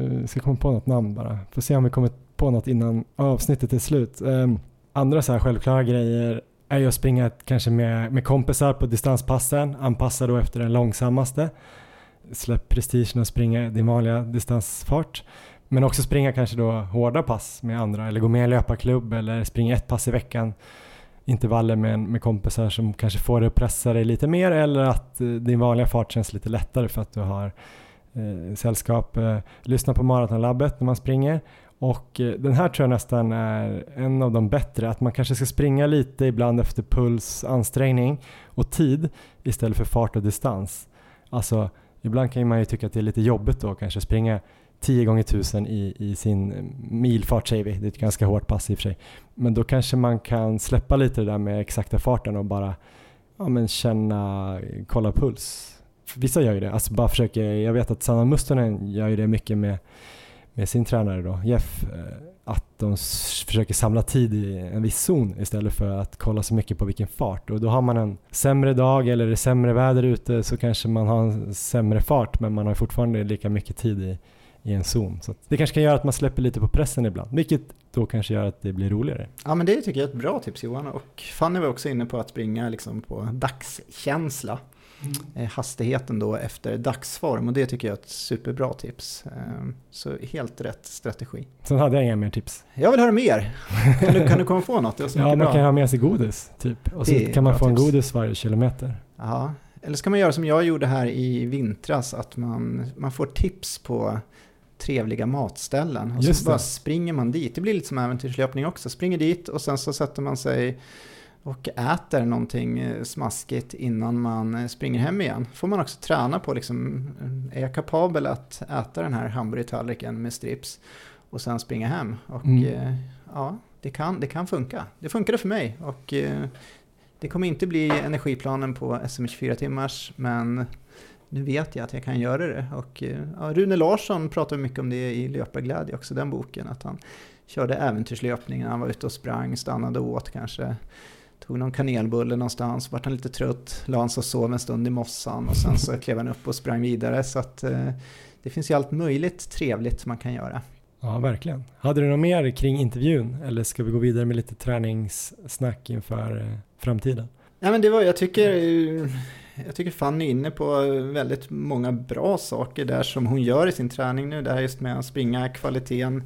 vi ska komma på något namn bara. Får se om vi kommer på något innan avsnittet är slut. Ehm, andra så här självklara grejer är ju att springa kanske med, med kompisar på distanspassen, anpassa då efter den långsammaste. Släpp prestigen och springa din vanliga distansfart. Men också springa kanske då hårda pass med andra eller gå med i en löparklubb eller springa ett pass i veckan intervaller med, med kompisar som kanske får dig att pressa dig lite mer eller att eh, din vanliga fart känns lite lättare för att du har eh, sällskap. Eh, lyssna på Maratonlabbet när man springer och eh, den här tror jag nästan är en av de bättre, att man kanske ska springa lite ibland efter puls, ansträngning och tid istället för fart och distans. Alltså ibland kan man ju tycka att det är lite jobbigt då kanske springa 10 gånger 1000 i, i sin milfart säger vi, det är ett ganska hårt pass i och för sig. Men då kanske man kan släppa lite det där med exakta farten och bara ja, men känna, kolla puls. Vissa gör ju det, alltså bara försöker, jag vet att Sanna Mustonen gör ju det mycket med, med sin tränare då, Jeff, eh, att de försöker samla tid i en viss zon istället för att kolla så mycket på vilken fart. Och då har man en sämre dag eller det är sämre väder ute så kanske man har en sämre fart men man har fortfarande lika mycket tid i, i en zon. Så det kanske kan göra att man släpper lite på pressen ibland, vilket då kanske gör att det blir roligare. Ja men det tycker jag är ett bra tips Johan och Fanny var också inne på att springa liksom på dagskänsla. Mm. Hastigheten då efter dagsform och det tycker jag är ett superbra tips. Ehm, så helt rätt strategi. Sen hade jag inga mer tips. Jag vill höra mer. Kan du, kan du komma på något? Det ja, man bra. kan ha med sig godis typ. Och så kan man få en godis varje kilometer. Ja, eller så kan man göra som jag gjorde här i vintras, att man, man får tips på trevliga matställen. Och så bara springer man dit. Det blir lite som äventyrslöpning också. Springer dit och sen så sätter man sig och äter någonting eh, smaskigt innan man eh, springer hem igen. Får man också träna på liksom, eh, är jag kapabel att äta den här hamburgertallriken med strips och sen springa hem? Och mm. ja, det kan, det kan funka. Det funkade för mig och det kommer inte bli energiplanen på SM 24 timmars men nu vet jag att jag kan göra det. Och, eh, ja, Rune Larsson pratar mycket om det i Löparglädje också, den boken. Att han körde äventyrslöpning när han var ute och sprang, stannade och åt kanske. Tog någon kanelbulle någonstans, vart han lite trött, la han sig och sov en stund i mossan och sen så klev han upp och sprang vidare. Så att eh, det finns ju allt möjligt trevligt man kan göra. Ja, verkligen. Hade du något mer kring intervjun eller ska vi gå vidare med lite träningssnack inför eh, framtiden? Ja, men det var, jag tycker jag tycker Fanny är inne på väldigt många bra saker där som hon gör i sin träning nu. Det här just med att springa kvaliteten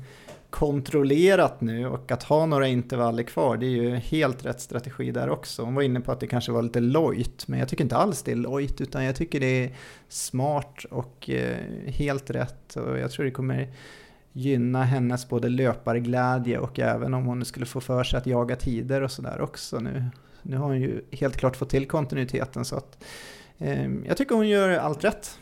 kontrollerat nu och att ha några intervaller kvar, det är ju helt rätt strategi där också. Hon var inne på att det kanske var lite lojt, men jag tycker inte alls det är lojt, utan jag tycker det är smart och eh, helt rätt. Och jag tror det kommer gynna hennes både löparglädje och även om hon skulle få för sig att jaga tider och sådär också nu. Nu har hon ju helt klart fått till kontinuiteten så att eh, jag tycker hon gör allt rätt.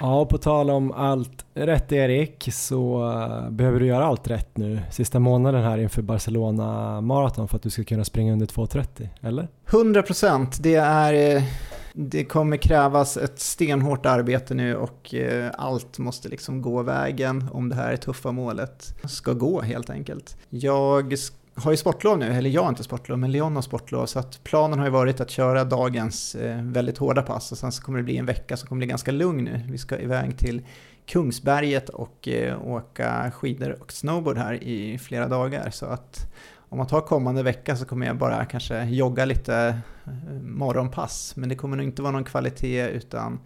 Ja, och på tal om allt rätt Erik så uh, behöver du göra allt rätt nu sista månaden här inför Barcelona Marathon för att du ska kunna springa under 2.30, eller? 100 procent. Det är... Det kommer krävas ett stenhårt arbete nu och eh, allt måste liksom gå vägen om det här tuffa målet ska gå helt enkelt. Jag har ju sportlov nu, eller jag har inte sportlov, men Leon har sportlov. Så att planen har ju varit att köra dagens eh, väldigt hårda pass och sen så kommer det bli en vecka som kommer bli ganska lugn nu. Vi ska iväg till Kungsberget och eh, åka skidor och snowboard här i flera dagar. Så att om man tar kommande vecka så kommer jag bara kanske jogga lite eh, morgonpass. Men det kommer nog inte vara någon kvalitet utan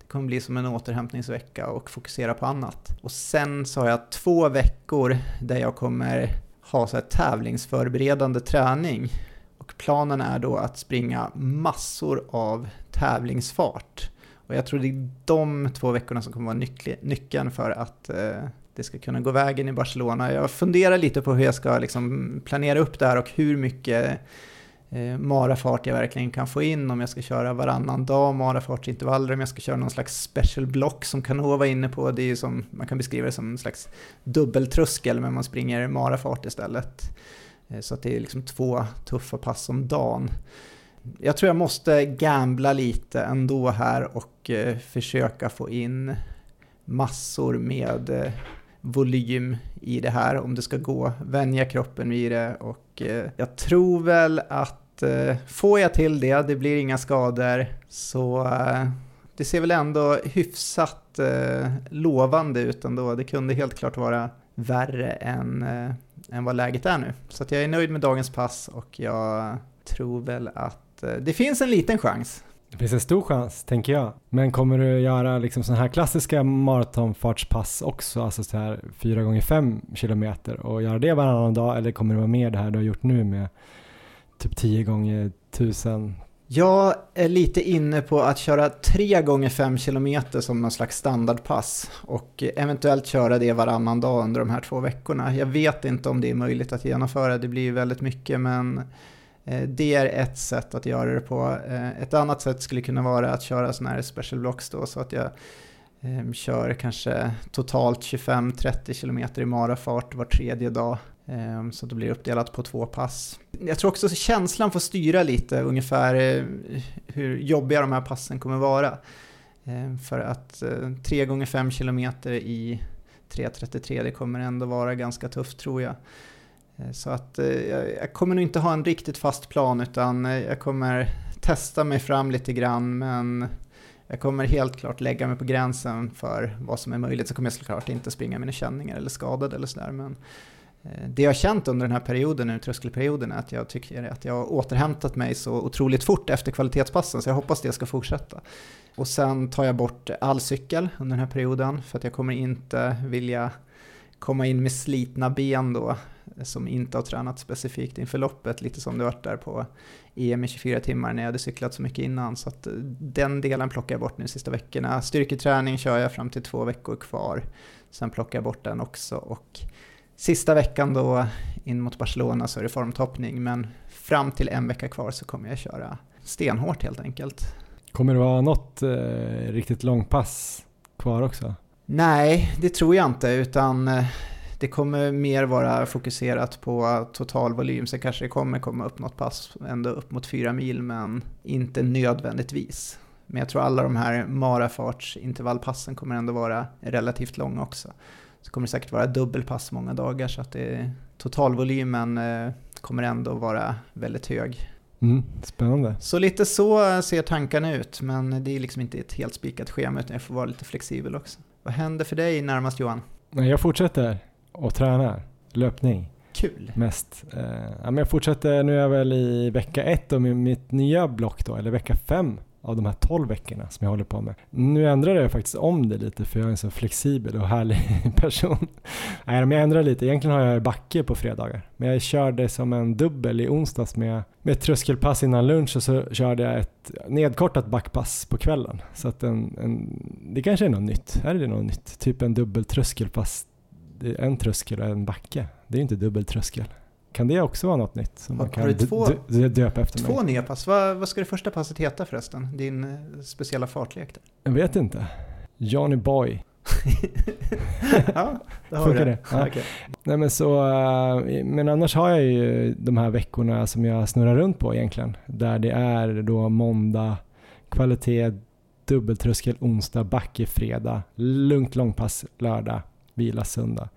det kommer bli som en återhämtningsvecka och fokusera på annat. Och sen så har jag två veckor där jag kommer ha så här tävlingsförberedande träning. Och planen är då att springa massor av tävlingsfart. Och jag tror det är de två veckorna som kommer vara nyckeln för att eh, det ska kunna gå vägen i Barcelona. Jag funderar lite på hur jag ska liksom planera upp det här och hur mycket eh, marafart jag verkligen kan få in om jag ska köra varannan dag marafartsintervaller, om jag ska köra någon slags special block som Canova var inne på. Det är som, man kan beskriva det som en slags dubbeltröskel men man springer marafart istället. Eh, så att det är liksom två tuffa pass om dagen. Jag tror jag måste gambla lite ändå här och eh, försöka få in massor med eh, volym i det här om det ska gå, vänja kroppen vid det och eh, jag tror väl att eh, får jag till det, det blir inga skador, så eh, det ser väl ändå hyfsat eh, lovande ut ändå. Det kunde helt klart vara värre än, eh, än vad läget är nu. Så att jag är nöjd med dagens pass och jag tror väl att eh, det finns en liten chans det finns en stor chans, tänker jag. Men kommer du göra liksom sådana här klassiska maratonfartspass också, alltså så här 4 gånger 5 kilometer och göra det varannan dag eller kommer det vara mer det här du har gjort nu med typ 10 gånger 1000 Jag är lite inne på att köra 3 gånger 5 kilometer som någon slags standardpass och eventuellt köra det varannan dag under de här två veckorna. Jag vet inte om det är möjligt att genomföra, det blir väldigt mycket men Eh, det är ett sätt att göra det på. Eh, ett annat sätt skulle kunna vara att köra sådana här special blocks då så att jag eh, kör kanske totalt 25-30 km i marafart var tredje dag. Eh, så det blir uppdelat på två pass. Jag tror också att känslan får styra lite ungefär eh, hur jobbiga de här passen kommer vara. Ehm, för att eh, 3 gånger 5 km i 3.33 det kommer ändå vara ganska tufft tror jag. Eh, så att eh, jag kommer nog inte ha en riktigt fast plan utan eh, jag kommer testa mig fram lite grann men jag kommer helt klart lägga mig på gränsen för vad som är möjligt. Så kommer jag såklart inte springa mina känningar eller skadad eller sådär. Men det jag har känt under den här perioden, nu tröskelperioden, är att jag tycker att jag har återhämtat mig så otroligt fort efter kvalitetspassen, så jag hoppas det ska fortsätta. Och sen tar jag bort all cykel under den här perioden, för att jag kommer inte vilja komma in med slitna ben då, som inte har tränat specifikt inför loppet, lite som det varit där på EM i 24 timmar när jag hade cyklat så mycket innan. Så att eh, den delen plockar jag bort nu de sista veckorna. Styrketräning kör jag fram till två veckor kvar. Sen plockar jag bort den också och Sista veckan då in mot Barcelona så är det formtoppning, men fram till en vecka kvar så kommer jag köra stenhårt helt enkelt. Kommer det vara något eh, riktigt långpass kvar också? Nej, det tror jag inte, utan eh, det kommer mer vara fokuserat på totalvolym. Sen kanske det kommer komma upp något pass ända upp mot fyra mil, men inte nödvändigtvis. Men jag tror alla de här marafartsintervallpassen kommer ändå vara relativt långa också. Så kommer det säkert vara dubbelpass många dagar så att det, totalvolymen eh, kommer ändå vara väldigt hög. Mm, spännande. Så lite så ser tankarna ut, men det är liksom inte ett helt spikat schema utan jag får vara lite flexibel också. Vad händer för dig närmast Johan? Jag fortsätter och tränar löpning. Kul. Mest. Eh, jag fortsätter, nu är jag väl i vecka ett och mitt nya block då, eller vecka fem av de här 12 veckorna som jag håller på med. Nu ändrade jag faktiskt om det lite för jag är en så flexibel och härlig person. Nej, men jag ändrar lite. Egentligen har jag backe på fredagar. Men jag körde som en dubbel i onsdags med, med ett tröskelpass innan lunch och så körde jag ett nedkortat backpass på kvällen. Så att en, en, det kanske är något nytt. Är det något nytt? Typ en dubbel tröskelpass. En tröskel och en backe. Det är ju inte dubbel tröskel. Kan det också vara något nytt som man kan två, döpa efter två mig? Två nya pass. Vad, vad ska det första passet heta förresten? Din eh, speciella fartlek där? Jag vet inte. Johnny Boy. ja, det har Funkar det. Ja. Okay. Nej, men, så, eh, men annars har jag ju de här veckorna som jag snurrar runt på egentligen. Där det är då måndag, kvalitet, dubbeltröskel onsdag, backe fredag, lugnt långpass lördag, vila söndag.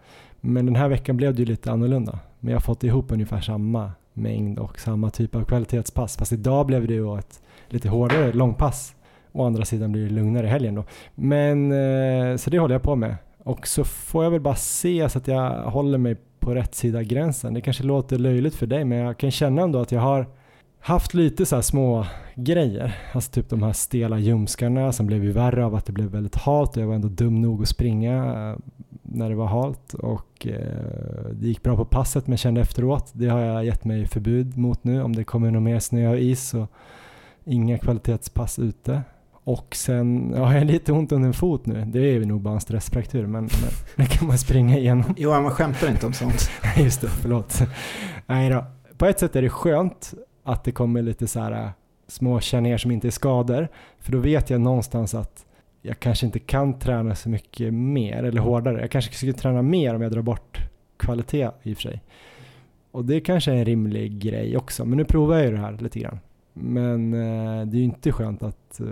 Men den här veckan blev det ju lite annorlunda. Men jag har fått ihop ungefär samma mängd och samma typ av kvalitetspass. Fast idag blev det ju ett lite hårdare långpass. Å andra sidan blir det lugnare i helgen då. Men eh, så det håller jag på med. Och så får jag väl bara se så att jag håller mig på rätt sida gränsen. Det kanske låter löjligt för dig men jag kan känna ändå att jag har haft lite så små grejer. Alltså typ de här stela ljumskarna som blev ju värre av att det blev väldigt halt och jag var ändå dum nog att springa när det var halt och eh, det gick bra på passet men kände efteråt, det har jag gett mig förbud mot nu om det kommer något mer snö och is så inga kvalitetspass ute. Och sen ja, jag har lite ont under en fot nu. Det är nog bara en stressfraktur men, men det kan man springa igenom. Johan, man skämtar inte om sånt. Just det, förlåt. Nej då. På ett sätt är det skönt att det kommer lite så här äh, små känningar som inte är skador. För då vet jag någonstans att jag kanske inte kan träna så mycket mer eller hårdare. Jag kanske skulle träna mer om jag drar bort kvalitet i och för sig. Och det kanske är en rimlig grej också. Men nu provar jag ju det här lite grann. Men eh, det är ju inte skönt att eh,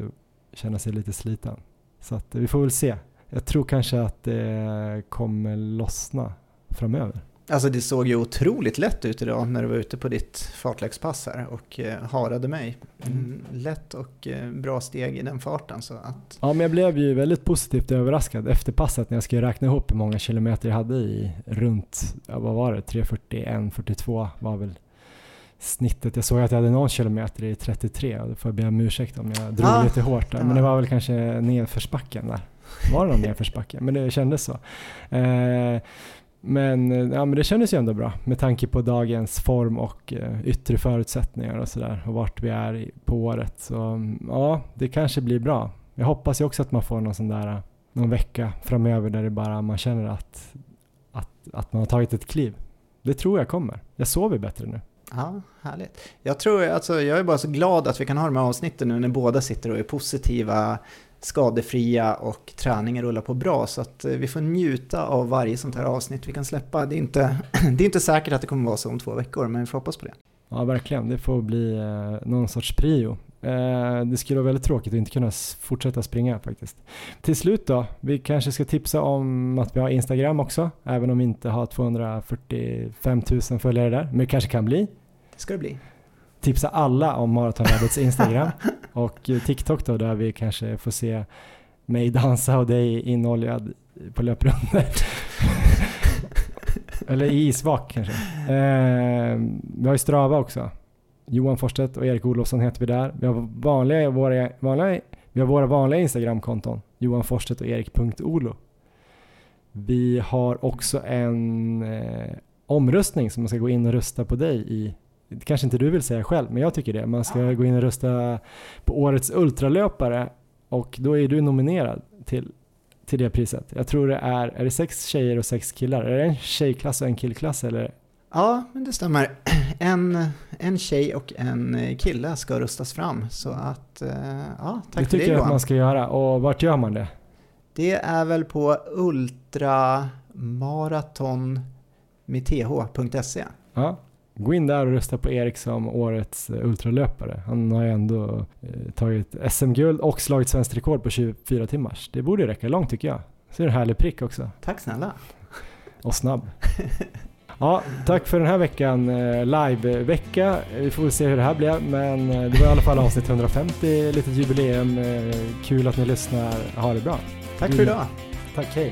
känna sig lite sliten. Så att, eh, vi får väl se. Jag tror kanske att det kommer lossna framöver. Alltså det såg ju otroligt lätt ut idag när du var ute på ditt fartläggspass här och eh, harade mig. Mm, lätt och eh, bra steg i den farten. Så att... Ja men jag blev ju väldigt positivt överraskad efter passet när jag skulle räkna ihop hur många kilometer jag hade i runt, ja, vad var det, 341, 42 var väl snittet. Jag såg att jag hade någon kilometer i 33 och då får jag be om ursäkt om jag drog Ah, lite hårt där. Men det var väl kanske nedförsbacken där. Var det någon nedförsbacke? Men det kändes så. Eh, men, eh, ja, men det kändes ju ändå bra med tanke på dagens form och eh, yttre förutsättningar och sådär och vart vi är i, på året. Så mm, ja, det kanske blir bra. Jag hoppas ju också att man får någon sån där någon vecka framöver där det bara man känner att, att, att man har tagit ett kliv. Det tror jag kommer. Jag sover bättre nu. Ja, härligt. Jag tror, alltså, jag är bara så glad att vi kan ha de här avsnitten nu när båda sitter och är positiva, skadefria och träningen rullar på bra. Så att eh, vi får njuta av varje sånt här avsnitt vi kan släppa. Det är inte, det är inte säkert att det kommer vara så om två veckor, men vi får hoppas på det. Ja, verkligen. Det får bli eh, någon sorts prio. Eh, det skulle vara väldigt tråkigt att inte kunna fortsätta springa faktiskt. Till slut då, vi kanske ska tipsa om att vi har Instagram också, även om vi inte har 245 000 följare där, men det kanske kan bli. Det ska det bli. Tipsa alla om Maratonlabbets Instagram och TikTok då, där vi kanske får se mig dansa och dig inoljad på löprundor. Eller i isvak kanske. Eh, vi har ju Strava också. Johan Forsstedt och Erik Olofsson heter vi där. Vi har, vanliga, våra, vanliga, vi har våra vanliga Instagramkonton. Johan Forsstedt och Erik.olo. Vi har också en eh, omröstning som man ska gå in och rösta på dig i. Det kanske inte du vill säga själv, men jag tycker det. Man ska gå in och rösta på årets ultralöpare och då är du nominerad till, till det priset. Jag tror det är, är det sex tjejer och sex killar? Är det en tjejklass och en killklass eller? Ja, men det stämmer. En, en tjej och en kille ska röstas fram. Så att, eh, ja, det tack för tycker det jag att man ska göra. Och vart gör man det? Det är väl på ultramaraton.th.se. Ja. Gå in där och rösta på Erik som årets eh, ultralöpare. Han har ju ändå eh, tagit SM-guld och slagit svenskt rekord på 24 timmars. Det borde räcka långt tycker jag. Så är det en härlig prick också. Tack snälla. Och snabb. Ja, tack för den här veckan. eh, Live-vecka. Vi får väl se hur det här blev, men det var i alla fall avsnitt 150, litet jubileum. Kul att ni lyssnar. Ha det bra. Tack för idag. Tack, hej.